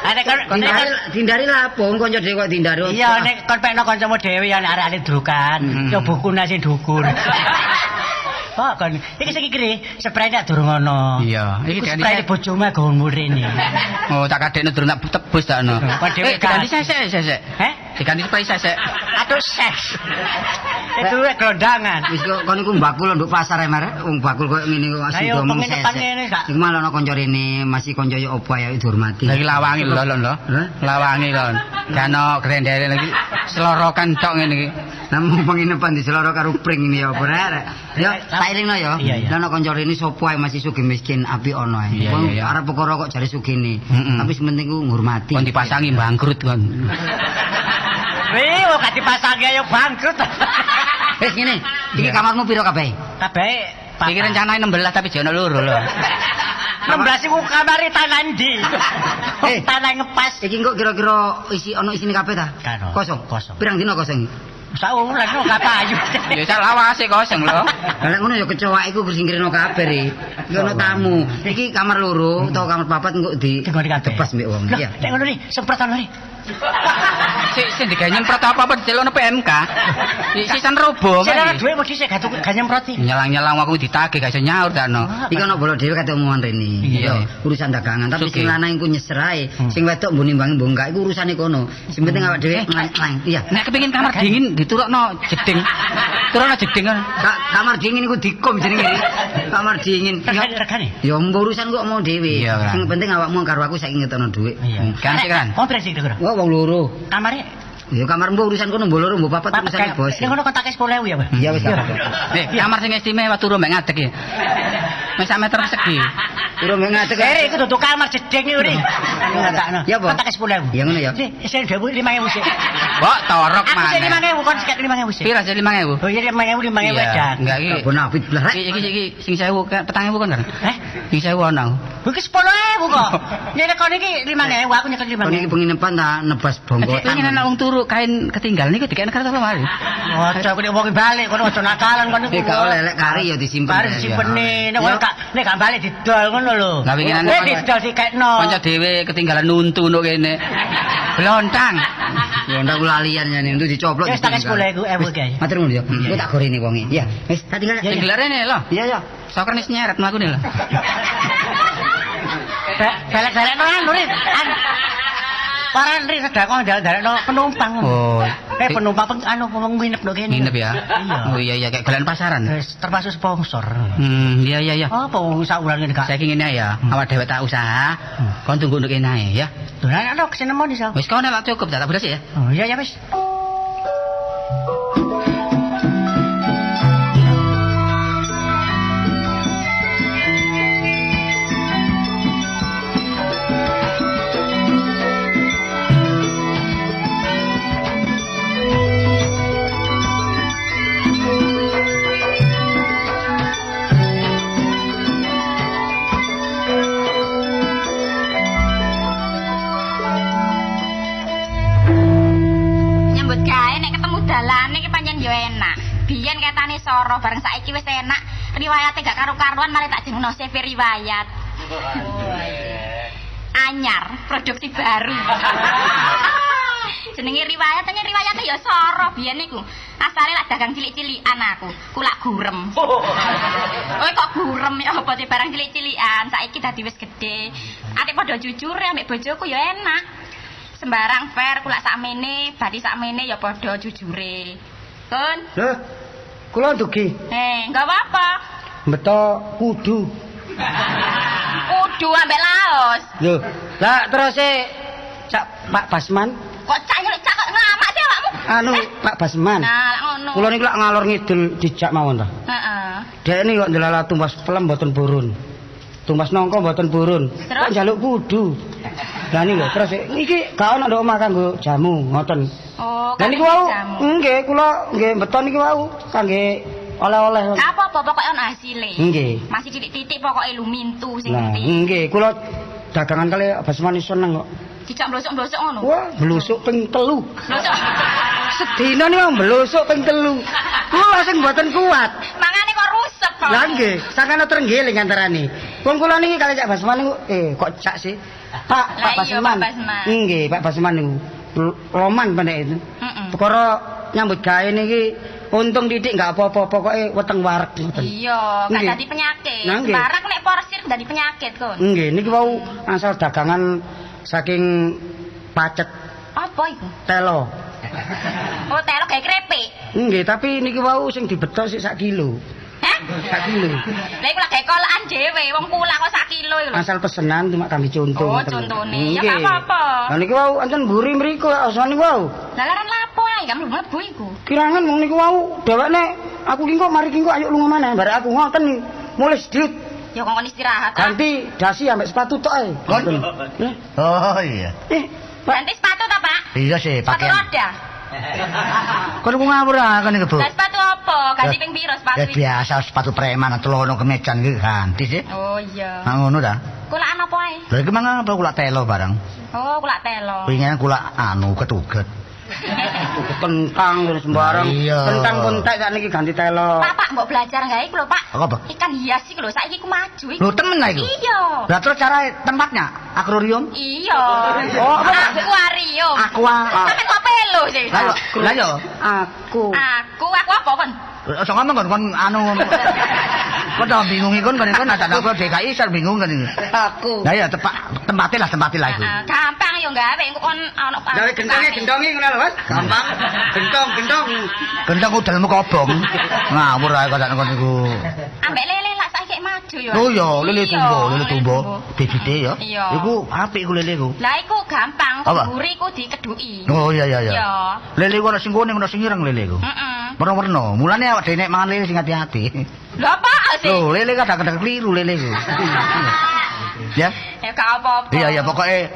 Ada kon Dindari dindari lapo kanca dhewe kok dindari. Iya nek kon pekno kancamu dhewe ya nek arek-arek drukan, Hmm. yo bukune sing dukur. Kok (laughs) kon iki sing iki spray nek durung ono. Iya, iki ganti spray bojomu gaun murine. Oh, tak kadekno durung tak tebus tak ono. Kok dhewe diganti sesek, sesek. Heh? Diganti spray sesek. Aduh ses. Itu. Wis kok kon iku mbakul nduk pasar e marek wong bakul koyo ngene kok asli pengen depan sesek. Iku malah ana kanca rene masih kanca yo opo ae dihormati. Lagi lawangi lho lho? Lawangi lho. Gano grendere lagi selorokan tok ngene iki. Namun penginapan di Seloro karo pring ini ya apa rek. Ya tak ilingno ya. Iya. Lah ana kanca rene sapa ae masih sugih miskin api ono ae. Iya, Wong iya, iya. arep perkara kok jare sugihne. Mm-mm. Tapi ku ngurmati. Kon dipasangi bangkrut kon. (laughs) Wih, kok gak dipasangi ayo bangkrut. (laughs) Wis ngene, iki kamarmu piro kabeh? Kabeh Iki rencanae 16 tapi jono loro lho. 16 iku kamare tanah ndi? (laughs) Eh. Tanah ngepas. Iki kok kira-kira isi ono isine kabeh ta? Kosong. Kosong. Pirang dina kosong? Saulan kok gak payu. (laughs) Ya sak lawase kosong lho. Lah ngono ya kecoa iku bersingkirno kabeh ri. Iki ono tamu. Iki kamar loro utawa kamar papat engko di kabeh. tebas mbek wong. Iya. Nek ngono ri, semprot ono ri. Sik sing digawe nyemprot apa-apa dicelono PMK. Sisan robo. Kan iki. duwe wedi sik gak tuku gak nyemproti. Nyelang-nyelang aku ditagih gak iso nyaur dakno. Iki ono bolo dhewe kate omongan rene. Iya. Urusan dagangan. Tapi sing lanang iku nyeser ae. Hmm. Sing wedok mbok nimbangi mbok enggak iku urusane kono. Sing penting awak dhewe nang. Iya. Nek kepengin kamar dingin diturokno jeding. Turokno jeding kan. Ka- kamar dingin iku dikom jenenge. Kamar dingin. Regane ya urusan kok mau dhewe. Iya, Kran. Sing penting awakmu karo aku saiki ngetono dhuwit. Iya. Kan sih kan. Kok berarti kira-kira? Wah, wong loro. Kamare Ya kamar mbok urusan kono mbok loro mbok papat urusane bos. Nek ngono kontake 10.000 ya, Pak. Iya wis. Nih, kamar sing istimewa turu mbek ngadeg iki. Wis sak meter persegi. Turu mbek ngadeg. Eri iku dudu kamar jeding iki, Ri. Ngatakno. Ya, apa? Kontake 10.000. Ya ngono ya. Ri, sing 5.000 sik. Kok torok Aku mana? 5.000 kon sik 5.000 sik. Pira sih 5000? Oh iya 5.000 5.000 Iya, edan. Enggak iki. Bonafit belah. Iki iki sing 1000 kan 4000 kan kan? Eh? Sing 1000 ono. Iki 10.000 kok. (laughs) Nek kon iki 5.000 aku nyekel Kon iki 5.000. penginapan ta nebas bongko. Pengen anak wong turu kain ketinggalan niku dikene karo lemari. Ojo aku nek wong balik kono ojo nakalan kono. Eh gak oleh lek kari ya disimpen. Kari disimpeni, nek Ya. gak nek gak balik didol ngono lho. Lah winginan Nek kon- didol dikekno. Kanca dhewe ketinggalan nuntu nuk kene. Blontang. Ya lalian ya itu dicoplok. Wis tak ditinggal. 10.000 ewu iki. Matur nuwun ya. Iya, Kok tak goreni wonge. Iya. Wis tak tinggal. Gelar rene lho. Iya ya. Soker nis nyeret mlakune lho. (laughs) Balik-balik no anu Rin. An. Paran Rin sedekah ndal-ndalek no penumpang. Oh. Eh penumpang peng anu wong nginep no kene. Nginep ya. Iya. Oh iya iya kayak golan pasaran. Termasuk sponsor. Hmm, iya iya iya. Apa wong sak wulan ngene gak? Saiki ngene ya, Hmm. awak dhewe tak usaha. Kon tunggu nduk kene ae ya. Dolan ana kesene mau iso. Wis kono lak cukup tak beres ya. Oh iya ya wis. Biyen ketane soro bareng saiki wis enak. Riwayate gak karo-karuan malah tak jengno CV riwayat. (laughs) Anyar, produksi baru. (laughs) Jenenge riwayat, tanya riwayate ya soro biyen niku. Asale lak dagang cilik-cilikan aku, kulak gurem. (laughs) Oh kok gurem ya apa te barang cilik-cilikan, saiki dadi wis gedhe. Ate padha jujur ya ambek bojoku ya enak. Sembarang fair kulak sakmene, badi sakmene ya padha jujure. Kun, Lho, kula dugi eh enggak apa-apa. beto kudu. Kudu ambek laos. Lho, lah terus e Cak Pak Basman, Kok cak nyulik cak kok ngamak sih awakmu? anu Pak Basman. Nah, lak ngono. Kula niku lak ngalor ngidul dijak mawon ta. Heeh. Dek ini kok ndelala tumbas pelem mboten purun. Tumbas nongko mboten purun. Terus? Kok njaluk kudu. Lah lho, terus iki gak ono ndok omah kanggo jamu ngoten. Oh, Lah niku wau nggih kula nggih beton niku wau kangge oleh-oleh. Gak apa-apa pokoknya ono hasile. Nggih. Masih titik-titik pokoknya lumintu sing Nah, penting. nggih kula dagangan kali Basman iso seneng kok. Dijak blosok-blosok ngono. Wah, blusuk ping telu. Blosok. Sedina niku blusuk ping telu. Kula sing mboten kuat. Mangane kok rusak kok. Lah nggih, sakana trenggiling antarane. Wong kula niki kali Cak Basman niku eh kok Cak sih? Pak, Pak Basman. Nggih, Pak Basman niku. Loman pendek itu. Heeh. Perkara nyambut gawe niki untung titik enggak apa-apa, pokoke weteng ngoten. Iya, gak Nggih. dadi penyakit. Nah. Sembarang nek porsir dadi penyakit kon. Nggih, niki wau asal dagangan saking pacet Apa iku? telo. Oh, telo gawe krepek. Nggih, tapi niki wau sing dibetok sik sak kilo. Hah? Sak kilo. Lah iku gawe kolakan dhewe, wong kula kok sak kilo iku lho. Asal pesenan cuma kami contoh. Oh, contone. Ya, gak apa-apa. Lah niki wau anten mburi mriku asal niku wau. Lah laran lapo ae, kamu mlebu iku. Kirangan wong niku wau dhewekne aku ki kok mari ki kok ayo lunga maneh bare aku ngoten. Mulai sedit Ya kok istirahat. ah. ganti dasi ambek sepatu tok ae. Eh, Oh iya. Eh, Pak, Ganti sepatu ta, Pak? Iya sih Sepatu pakaian. roda. Kon ku ngawur ah kon iku, Bu. Lah sepatu apa? Ganti ping piro sepatu Ya biasa sepatu preman telono kemejan iki ganti sih. Oh iya. Nah ngono ta. Kulaan apa ae? Lha iki mangan apa kula telo barang. Oh, kulak telo. Wingi kula anu ketuget. (laughs) kentang terus sembarang. Iya. Kentang kontek sak niki ganti telo. Pak, Pak, mbok belajar gawe iku lho, Pak. Apa? Ikan hias iki lho, saiki ku maju iku. Lho temen lah iku. Iya. Lah terus cara tempatnya akuarium? Iya. Oh, apa? akuarium. Aqua. Sampe kok pelo sih. Lah yo. Aku. Aku, aku apa kon? Ojo ngomong kon kon anu. (laughs) Kok tau bingung kon kon kon ada apa DKI sar bingung kan ini. Aku. Lah ya tepak tempatnya lah tempatnya lah iku. Ah, gampang yo gawe engko kon ana Gawe gentongnya gendongi ngono lho, Mas. Gampang. Gentong, gentong. Gendang udalmu kobong. Ngawur ae kok kon iku. Ambek lele lah saiki maju yo. Oh iya, lele Iya, tumbo, lele tumbo. Bibite ya. Iya. Iku apik iku lele iku. Lah iku gampang, Apa? mburi iku dikeduki. Oh iya iya iya. Iya. Lele iku ana sing kuning ana sing ireng lele iku. Heeh. Warna-warna. Mulane awak dhewe nek mangan lele sing hati-hati. Lho apa sih? Loh, lele kadang-kadang keliru lele iku. (laughs) Ya. Ya gak apa-apa. Iya iya pokoke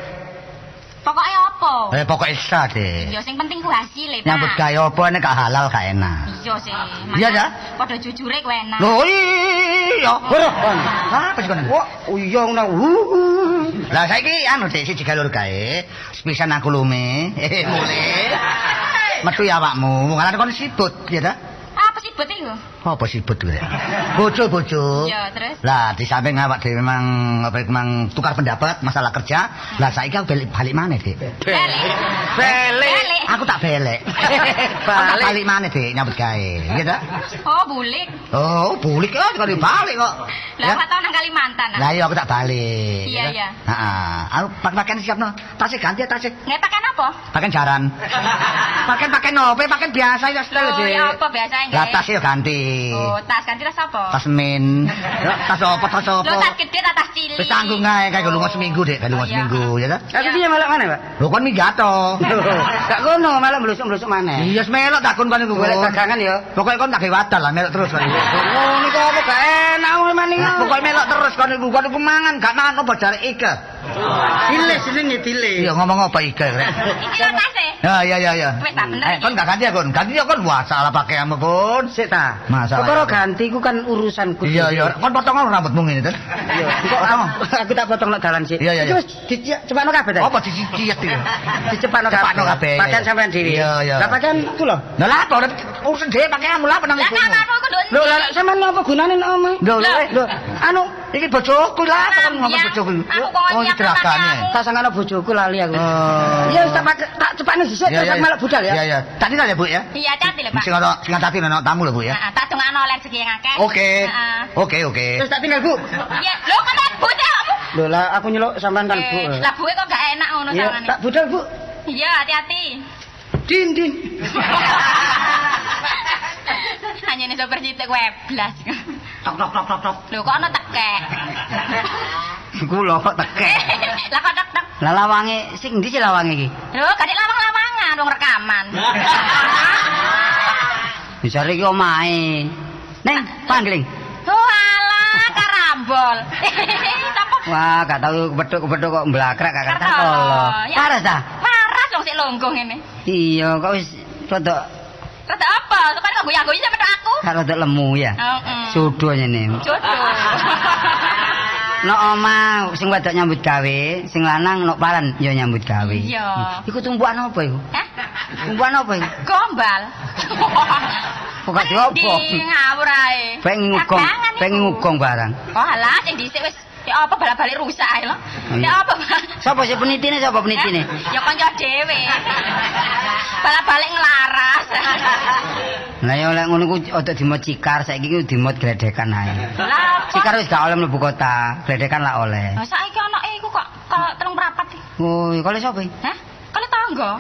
Pokoknya apa? eh pokoke sah deh. Iya, sing penting ku hasil Pak. Nyambut gawe apa nek gak halal gak enak. Iya sih. Iya, ya? Padha jujure ku enak. Loh iya. Ora, kon. Apa sih kon? Wah, iya ngono. Lah saiki anu Dek siji galur gawe, sepisan aku lume. Eh mulai. (laughs) Metu ya awakmu, ngaran kon sibut ya ta? Apa sih bet iku? Apa sibut kuwi? Bojo-bojo. Iya, terus? Lah di samping awak dhewe memang apa memang tukar pendapat masalah kerja. Lah saiki aku balik balik maneh, Dik. Balik. Balik. Aku tak. (laughs) Aku tak balik maneh, Dik, nyambut gawe. Iya ta? Oh, bulik. Oh, bulik oh kok balik kok. Lah apa tau nang Kalimantan? ah? Lah iya aku tak balik. Iya, iya. Heeh. Aku pakaian siapno. Tasik ganti ya tasik. Nggak pakai apa? Pakaian jaran. (laughs) Pakaian pakaian nopo? Pakaian biasa ya style Dik. ya apa Lah nggih? tas ya ganti. Oh, tas ganti tas apa? Tas min. Ya, (laughs) tas apa? Tas apa? Lo tas gede ta tas cilik? Wis tanggung ae kayak lunga seminggu, Dik. Kayak lunga Oh, seminggu ya ta? Tapi dia malah mana, Pak? Lho kon minggat to. (laughs) Gak kono, malah blusuk-blusuk maneh. Iya, melok tak kon kon iku. Golek dagangan ya. Pokoke kon tak gawe wadal lah melok terus kon. iku. Oh, niku apa gak enak wong maning. Pokoke melok terus kon iku. Kon iku mangan, gak mangan apa jare Ika. Dile jenenge dile. Iya ngomong apa Ika rek. (laughs) Iki tas e. Ya ya ya ya. Wis tak bener Eh, kon gak ganti ya kon. Ganti ya kon. Wah, salah pakaianmu kon. Sik ta. Masalah. Perkara ganti ku kan urusanku. Iya, iya. Kon potong rambutmu ngene, Ten. Iya, kok Potong. aku tak potong nek dalan sih. Iya, iya, iya. Iki wis dicepakno kabeh ta? Apa dicicit iki? Dicepakno Cepakno kabeh. Pakaian sampean dhewe. Iya, iya. Lah pakaian ku lho. Lah lah apa urusan dhewe pakaianmu lah penang nduk. Lho, lah sampean apa gunane nek omah? Lho, lho, Lho, anu iki bojoku lah, kan ngomong Iya. bojoku. Oh, iki pakaianmu. tak bojoku lali aku. Oh. Iya, wis tak pakai tak cepakno dhisik Iya, terus iya. malah budal ya. Iya, iya. Tadi ya, Bu ya. Iya, hati lho, Pak. Sing ana sing tamu lho, Bu ya. Heeh, tak dongakno oleh rezeki yang akeh. Oke. Oke, oke. Terus tak tinggal, Bu. Iya, lho kan tak bocah kamu. Lho, lah aku nyeluk sampean kan, Bu. Eh, Lah buwe kok gak enak ngono Iya, sangane. tak budal, Bu. Iya, hati-hati. Din, din. (laughs) Hanya nih sopir cilik weblas. Tok tok tok tok tok. Lho kok ana tekek. (laughs) Iku lho kok tekek. (laughs) Lah kok tek tek. Lah lawange sing ndi sih lawange iki? Lho, kadek lawang-lawangan wong rekaman. Bisa iki omahe. Neng, pangling. Oh alah, karambol. (laughs) Wah, gak tau kepethuk-kepethuk kok mblakrak gak kata. Ya. Paras ta? Waras wong sik longgo ngene. Iya, kok wis rada Rada apa? Supaya kok goyang-goyang sampe aku. rada lemu ya. Heeh. Sudo nyene. (laughs) Jodoh. Nek omah sing wedok nyambut gawe, sing lanang nek paran ya nyambut gawe. Iya. Iku tumpukan apa iku? Hah? Tumpukan apa iku? Gombal. Kok gak diopo? Di ngawur ae. Pengen ngugong, iku. pengen ngugong barang. Oh alah, sing dhisik wis ya apa balik-balik rusak ae lho. iya. Ya apa? Sapa sih penitine sapa penitine? Eh, Ya kanca dhewe. Balik-balik ngelaras. Lah ya oleh ngono ku ojo dimot cikar, saiki ku dimot gledekan ae. Cikar wis gak oleh mlebu kota, gledekan lah oleh. Lah saiki anake iku kok kok telung prapat. Oh, kale sapa? Hah? Kale tangga.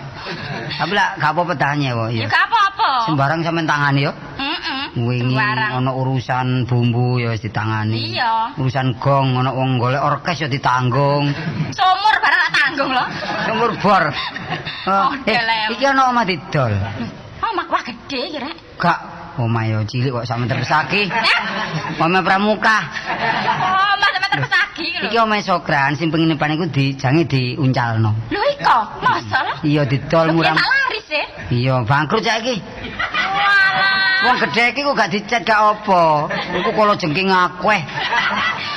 Tapi lah gak apa-apa tanya kok Ya ya. gak apa-apa. Sembarang sampean tangani yo. Heeh. Wingi ana urusan bumbu ya wis ditangani. Iya. Urusan gong ana wong golek orkes ya ditanggung. Sumur barang tak tanggung lho. Sumur bor. (laughs) Oh, eh, iki ana omah didol. Mak wah gede iki rek. Gak omah yo cilik kok sampe terpesaki. Eh? Omah pramuka. Oh, mas sampe terpesagi iki Iki lho. omah sokran sing penginapan iku dijange diuncalno. Lho iko, masa lho? Iya didol Lho, murah. laris e. Iya, bangkrut saiki. Walah. Wong gedhe iki kok gak dicet gak apa. Iku kala jengking akeh.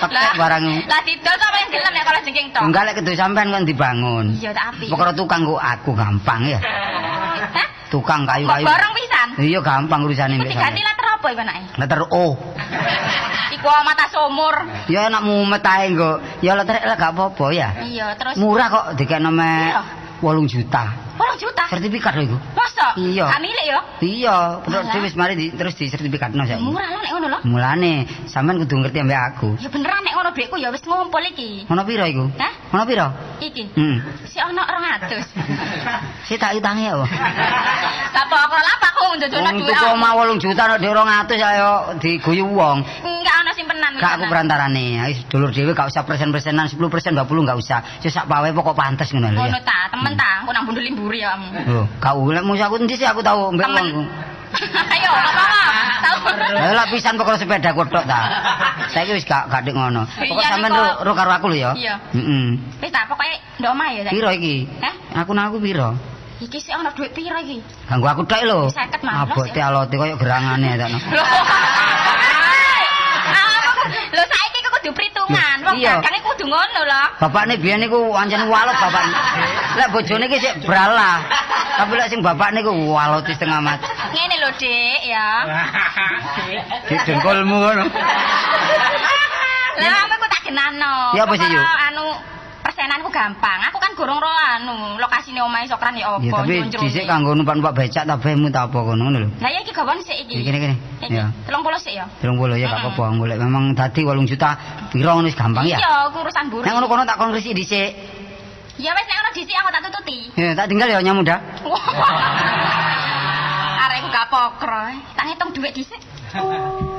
Tekek barang. Lah didol sapa yang gelem nek kalau jengking tok? Enggak lek kedu sampean kan dibangun. Iya tak api. Pokoknya tukang kok aku gampang ya. Hah? Tukang kayu-kayu. bareng pisan? Iya gampang urusane mbek diganti letter apa iku anake? Letter O. (laughs) Iku mata sumur. Ya enak mumet ae kok. Ya letter L gak apa-apa ya. Iya, terus Murah kok dikekno me Iya. 8 juta. 8 juta. Sertifikat lho iku. Masa? Iya. Gak milik yo. Iya, terus wis mari di, terus di sertifikatno saiki. Murah lho nek ngono lho. Mulane sampean kudu ngerti ambek aku. Ya beneran ngono dhuwitku ya wis ngumpul iki. Ono piro iku? Hah? Ono piro? Iki. Hmm. Si ono 200. (laughs) Si tak utangi ya. Sapa (laughs) apa aku njojono Wong dhuwit. tuku omah 8 juta nek 200 ayo diguyu wong. Enggak ono simpenan. Gak aku perantarane. Ayo dulur dhewe gak usah persen-persenan 10% 20 gak usah. Wis sak pawe pokok pantes ngono lho Ngono ta, temen ta, aku nang bundu limburi ya kamu. Lho, kau lek musuh aku endi sih aku tau mbek wong. Ayo, apa Tahu. Lah pisan pokok sepeda kotok ta. Saiki wis gak gak ngono. Pokok Iya, sampean ro ro karo aku lho ya. Iya. Heeh. Wis ta, pokoke ndok omah ya. Piro iki? Hah? Aku nang aku piro? Iki sih ono dhuwit piro iki? Ganggu aku tok lho. 50 mah, Abote alote koyo gerangane ta. (laughs) Lho. Saiki kudu perhitungan. Wong dagang iku kudu ngono lho. Bapakne biyen niku ancen walut bapak. Lek bojone iki sik bralah. Tapi lek sing bapakne ku walut setengah mati. Ngene lho, Dik, ya. (laughs) Di dengkulmu ngono. Lah aku tak genano. Ya, apa sih, Yu? Anu persenanku gampang. Aku kan gorong ro anu lokasine omahe Sokran ya apa Ya tapi dhisik kanggo numpak-numpak becak ta bemu ta apa ngono ngono lho. Lah ya iki gawon sik iki. Iki kene kene. Iki. Ya. 30 sik ya. 30 ya gak apa-apa golek memang dadi 8 juta piro ngono wis gampang ya. Iya, urusan buri. Nek ngono kono tak kon resik dhisik. Ya wis nek ngono dhisik aku tak tututi. Ya tak tinggal ya nyamuda. (laughs) Arek iku gak pokro. Tak ngitung dhuwit dhisik. (laughs)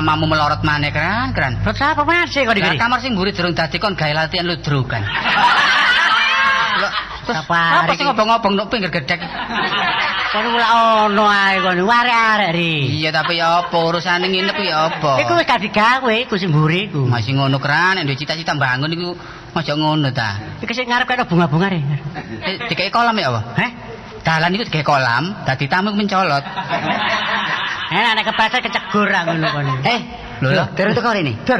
sih? namamu melorot maneh kran, kran. Bocah apa masih kok dikiri? kamar sing mburi durung dadi kon gawe latihan ludrukan. Terus Apa sing iki? ngobong-ngobong nok pinggir gedhek? Kon ora ono ae kon arek-arek ri. Iya tapi ya apa urusane nginep ya apa? Iku wis gak digawe, iku sing mburi iku. Masih ngono kran, nek cita-cita bangun iku aja ngono ta. Iki sing ngarep kaya bunga-bunga ri. Eh, Dikei kolam ya apa? Heh? Dalan iku dikei kolam, dadi tamu mencolot. Enak nek kepleset kecegur aku lho kene. Eh, lho lho, terus teko rene. Tur.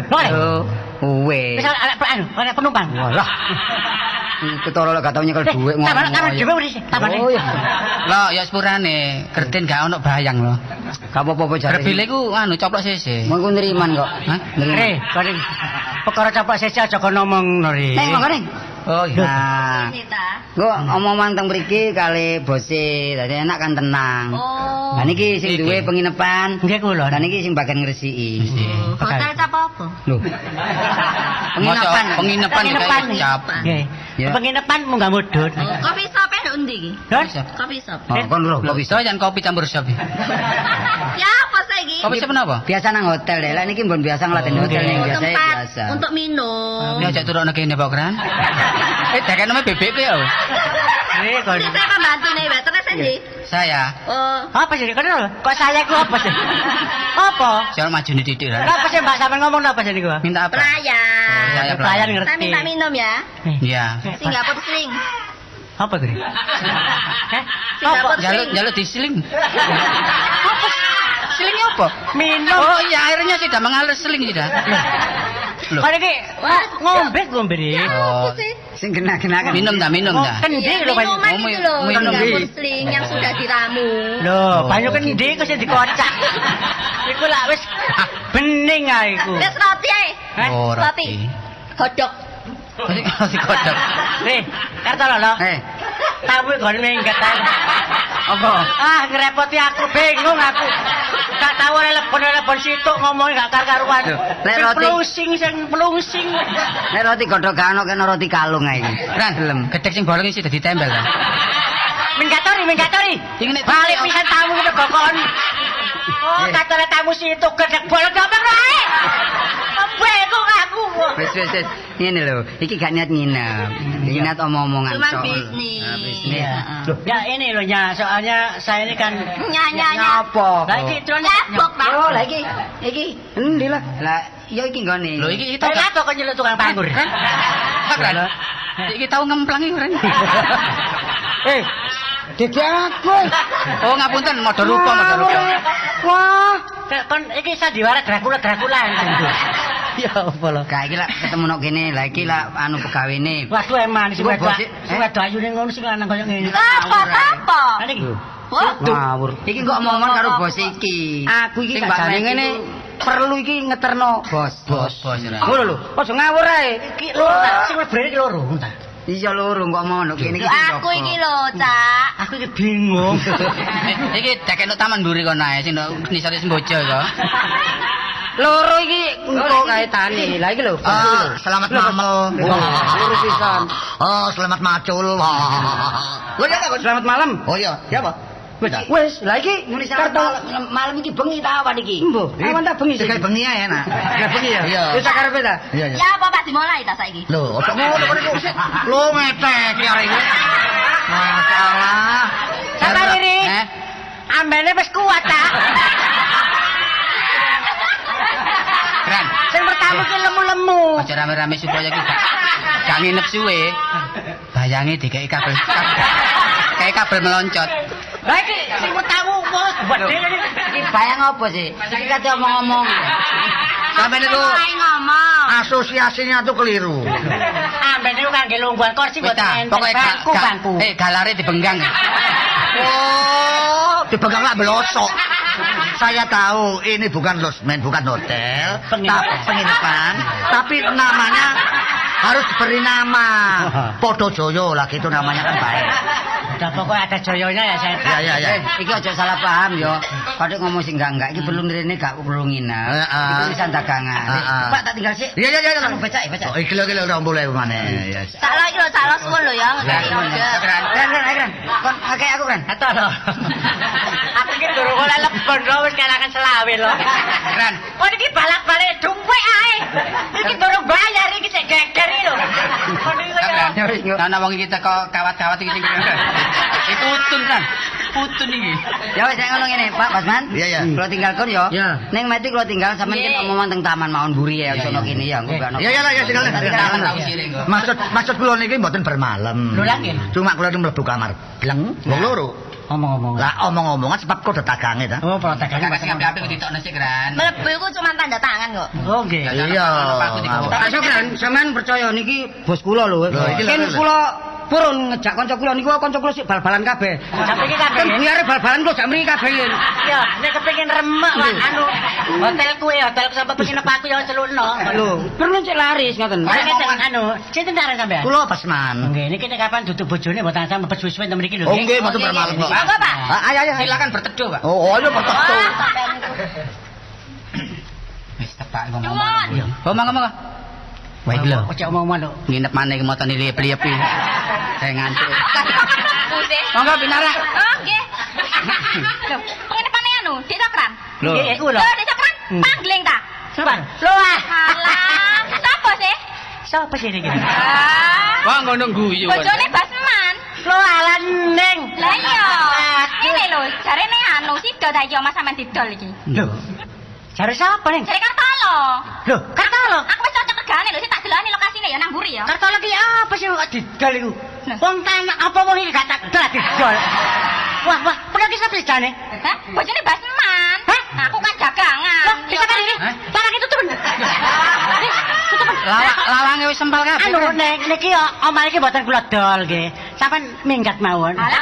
Wis arek penumpang. Walah. Ketara lek gak tau nyekel dhuwit ngomong. tambah ayo. dhewe wis, tambah. Oh iya. Lah ya sepurane, kertin gak ono bayang lho. Gak apa-apa jare. Rebile ku anu coplok sese. Ku neriman kok. Hah? Re, kon iki perkara capak sesi aja kon ngomong no ri. Neng makane. Oh iya. Nah, gua omongan teng mriki kali bose, dadi enak kan tenang. Oh. Lah niki sing duwe penginapan. Nggih kula. Lah niki sing bagian ngresiki. Oh, Hotel cap apa? Lho. Penginapan, penginapan Penginapan. Ya. Penginapan munggah mudhun. Oh, kopi shop e nduk ndi iki? Dur. Kopi shop. Oh, kon lho, Kok kopi bisa jan kopi campur sop. Ya (laughs) apa saiki? Kopi sop napa? Biasa nang hotel deh. Lah niki mbon biasa nglatih hotel ning biasa tempat biasa. untuk minum. Ini ajak turun kene Pak Kran. (laughs) Eh, nama bebek ya. Kon. Ini saya pembantu nih, Mbak. Terus aja. Saya, Oh. Apa sih kon lho? Kok saya ku apa sih? (laughs) Apa? saya maju di titik. Apa sih Mbak sampean ngomong apa sih niku? Minta apa? Pelayan. Saya Pelayan pelayan. ngerti. Saya minta minum ya. Iya. Eh, Singapura sling. Apa tadi? (laughs) Heh? Apa? Jalur jalur di sling. (laughs) apa? Selingnya apa? Minum. Oh iya airnya tidak mengalir seling tidak. Loh. Kan iki ngombe ngombe nih. Ya apa oh. sih? Sing kena-kena minum dah minum dah. Kendi lho kan iya, ya? minum itu lho. Minum seling yang sudah oh. diramu. Loh, kan kendi kok sing dikocak. (laughs) Iku lak wis bening ae iku. Wis roti ae. Eh? Roti. Godok. Mesti si kodok. lo lo, Eh. Tamu gon minggat Apa? Ah, ngerepoti aku bingung aku. Gak tahu telepon-telepon situ ngomong gak karuan. Lek roti plungsing sing plungsing. Lek roti godhog kano ono roti kalung ae. Ora gelem. Gedhek sing bolong isi dadi tempel. Minggatori, minggatori. Balik pisan tamu kita gokon. Oh, katanya tamu situ gedek bolong dobeng wae. Bingung aku. Wis wis wis. Ngene lho, iki gak niat nginep. Iki niat omong-omongan Cuman bisnis. Ah, bisnis. Iya. Loh, ya ini loh ya, soalnya saya ini kan Nyanyanya. Nyapa? Lah iki terus Nyabok, Pak. Oh, lah iki. Iki endi lah? Lah, iya iki nggone. Lho iki kita apa kok nyeluk tukang panggur? Kan? Iki tau ngemplang iki. (laughs) Eh, dede aku. Oh ngapunten modal rupa modal rupa. Wah, Kon iki sandiwara Dracula Dracula. Ya apa lho. gak iki lah ketemu nok kene. Lah iki lah anu pegawene. Waduh eman sing wedok. Sing eh? wedok ayune ngono sing lanang koyo ngene. Apa, apa? Lah niki. Wah, Ngawur. Iki kok omong karo bos iki. Aku iki gak jane ngene perlu iki ngeterno bos. Bos, bos. Ngono lho, aja ngawur ae. Iki loro tak sing lebrene iki loro. ta. Iya loro kok nok kene iki. Aku iki lho, Cak. Aku iki bingung. (laughs) Iki dekek no taman mburi kono ae sing nisore sembojo kok. Loro iki engko kaitane. Lah iki lho. Ah, selamat mamel. Loro pisan. Oh, selamat macul. Wah. Lho ya apa? Selamat malam. Oh iya, ya apa? Wis. Wis, lah iki Muni kartu malam, iki bengi ta apa iki? Mbah, awan tak bengi sih. Kayak bengi ae enak. (laughs) Kayak bengi ya. Iya. Wis sakarepe ta? Iya, iya. Ya apa Pak dimulai ta saiki? Lho, ojo ngono kok niku. Lho metek ki arek iki. Masalah. Sabar Riri. Eh, Ambene wis kuat ta. Ran. Sing pertama ki lemu-lemu. Aja rame-rame supaya iki gak nginep suwe. Bayange dikei kabel. Kayak kabel meloncot. Lah iki sing gede ini. Iki bayang apa sih? Iki kate omong-omong. Sampeyan niku ngomong. asosiasinya tuh keliru. Ambene ku kangge lungguhan kursi ta, enten. bangku bangku. Eh, galare dibenggang. Oh, dipegang lah belosok. Saya tahu ini bukan losmen, bukan hotel, tapi penginapan, tapi namanya harus diberi nama. (laughs) Podo Joyo lah gitu namanya kan baik. Ada pokoknya ada joyonya ya, saya. Ya ya ya. Eh, iki aja salah paham yo. Kadek ngomong sing enggak enggak iki perlu ngrene gak perlu nginep. Heeh. Iki tulisan dagangan. Heeh. Pak tak tinggal sik. Iya iya iya. Aku becak becak. Oh, iki lho iki lho 20.000 maneh. Ya. Salah iki lho, salah suwun lho ya Keren, keren, keren, keren. Kon akeh aku keren. Atau lho. (laughs) Aku iki durung oleh lebon lho wis kelakan selawe lho. Keren. Kok iki balak-balik duwe ae. Iki durung bayar iki cek geger iki lho. Iki kaya Nah, nah wong iki teko kawat-kawat iki sing Itu (laughs) utun kan. Utun iki. Ya wis nek ngono ngene, Pak Basman. Iya, iya. Kalau tinggal kon yo. Iya. Ning mati kalau tinggal sampean Iya. kan omong teng taman Mawon Buri ya sono kene ya engko gak ono. Iya tinggal Tangan tak usire engko. Maksud maksud kula niki mboten bermalam. Lho, lagi? Cuma kula niki mlebu kamar. Bleng, wong loro. Omong-omong. Lah omong-omongan sebab kok dagange ta. Oh, protekannya Gak sing apik-apik ditokno sik keren. Mlebu iku cuma tanda tangan kok. Oh, nggih. Iya. Tak kan sampean percaya niki bos kula lho. Lho, iki kula purun ngejak kanca kula niku kanca kula sik bal-balan kabeh. Iki kabeh. Biare bal-balan jak mriki kabeh. yen. Ya, nek kepengin remek Pak, anu hotel kuwe hotel sampe pengen aku ya celukno. Lho, perlu cek laris ngoten. Nek anu, sinten arek sampean? Kula Basman. Nggih, niki nek kapan duduk bojone mboten sampe mepet suwe-suwe ten mriki lho. Oh nggih mboten bermalam kok. Pak. Ah, Ayo ayo. Silakan berteduh, Pak. Oh, ayo iku. Wis tepak ngomong. Oh, Wah gila. Oce omong mana? Nginep mana ke motor ini liap-liap ini. Saya ngantuk. Monggo binara. Oke. (laughs) Nginep mana anu? Di Sokran. Iya, iya, iya, Loh, di Sokran. Hmm. Panggling ta? Sapa? Loh ah. Alah, (laughs) sih? Sapa sih ah. iki? Wah, ngono guyu. Bojone Basman. Loh alan ning. Lah iya. Ini lho, jarene anu sida ta iki omah sampean didol iki. Loh. Jare sapa ning? Jare Kartolo. Loh, Kartolo. Aku wis cocok regane lho, sik tak delokane lokasine ya nang mburi ya. Kartolo ki apa sih kok didol iku? Wong tanah apa wong iki gak tak dol didol. Wah, wah, pernah kisah pesane? Hah? Bojone Basman. Hah? Aku kan dagangan. Loh, bisa kan ini? Tanah itu turun. (laughs) Lawange wis sempal kabeh. Anu nek niki omah iki mboten kula dol nggih. Sampeyan minggat mawon. Alah,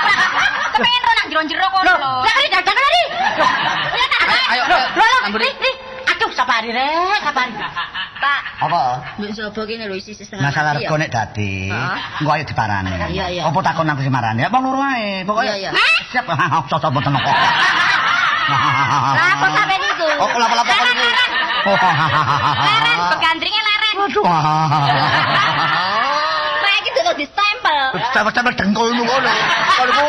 kepengen ro nang jero-jero kono Lho, lho. lha iki dagang tadi. Ayo, Lho, lho, Aduh, sapari rek, sapari. Pak, Apa? mbok sapa kene lho isi setengah Masalah ya? rego nek dadi, engko ayo diparani. Iya, iya. Apa takon aku sing marani? Ya wong loro ae, pokoke. Iya, iya. Siap, cocok mboten kok. Lah apa sampean iku? Oh, lapa-lapa kok niku. leren. Leren, begandringe leren. Waduh. Kayak iki dulu distempel. Sampe-sampe dengkulmu ngono. Kalau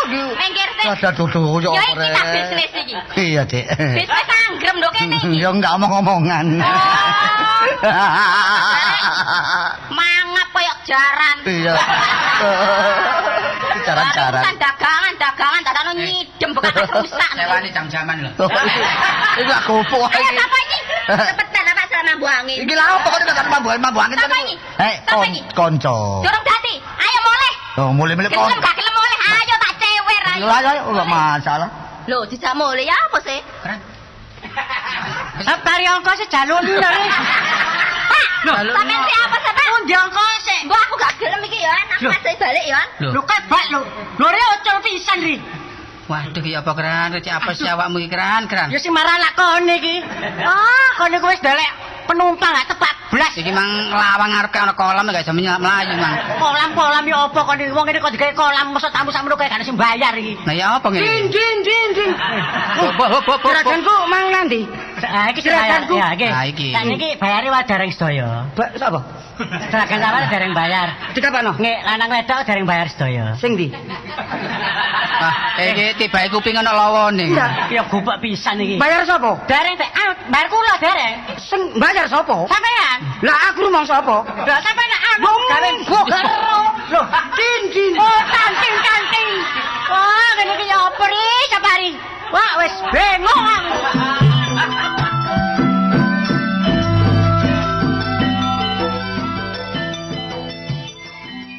oh, di. Minggir sih. Ada dudu yo Ya iki tak bisnis iki. Iya, Dik. Bisnis anggrem ndok kene iki. Ya enggak omong-omongan. (laughs) Mangap koyok jaran. Iya. (laughs) Caran-caran. Urusan dagangan, dagangan tak ono nyidem bekas rusak. Sewani jam-jaman lho. Iki aku opo Ayo iki? sapa iki? Cepetan apa selama bu angin. Iki lha opo kok gak mambu mambu angin tadi? iki? Hei, iki? konco. Dorong dadi. Ayo mulai. Oh, mulai-mulai kon. Gelem gak gelem tak ayo. Ayo, ayo, ayo, masalah. Tidak boleh ya apa sih? Sep tari angka sih jalur bener. Pak, sampean sih apa sih, Pak? Undi angka sih. Aku gak gelem iki ya, balik ya. Lho, kebak lho. Lho, ora ojo pisan. Waduh iki apa keren, Reci apa sih awakmu iki keren, keren. Ya sing marah anak kone iki. Ah, kone kuwi wis delek penumpang gak tepat blas. Iki mang lawang ngarep ana kolam gak iso melayu mang. Kolam-kolam ya apa kone wong ini kok digawe kolam mosok tamu sakmono kae gak sing bayar iki. Nah ya apa ngene? Din din din din. Bo bo bo bo. Juraganku mang nanti. Ah iki sing bayar. Juraganku. Ya iki. Ah, iki. Sak niki bayare wae dereng sedaya. Sapa? Juragan sampeyan dereng bayar. Dikapano? Nggih, lanang wedok dereng bayar sedaya. Sing ndi? Ah, iki tibae kuping ana lawone. Ya gubek pisan iki. Bayar sapa? Dereng teh, ah, bayar kula dereng. Sing bayar sapa? Sampean. Lah aku rumong sapa? Lah sampean Wong gawe kok Loh, din. Oh, kanting kanting. Wah, ngene iki ya apa ri, Sapari? Wah, wis bengong aku.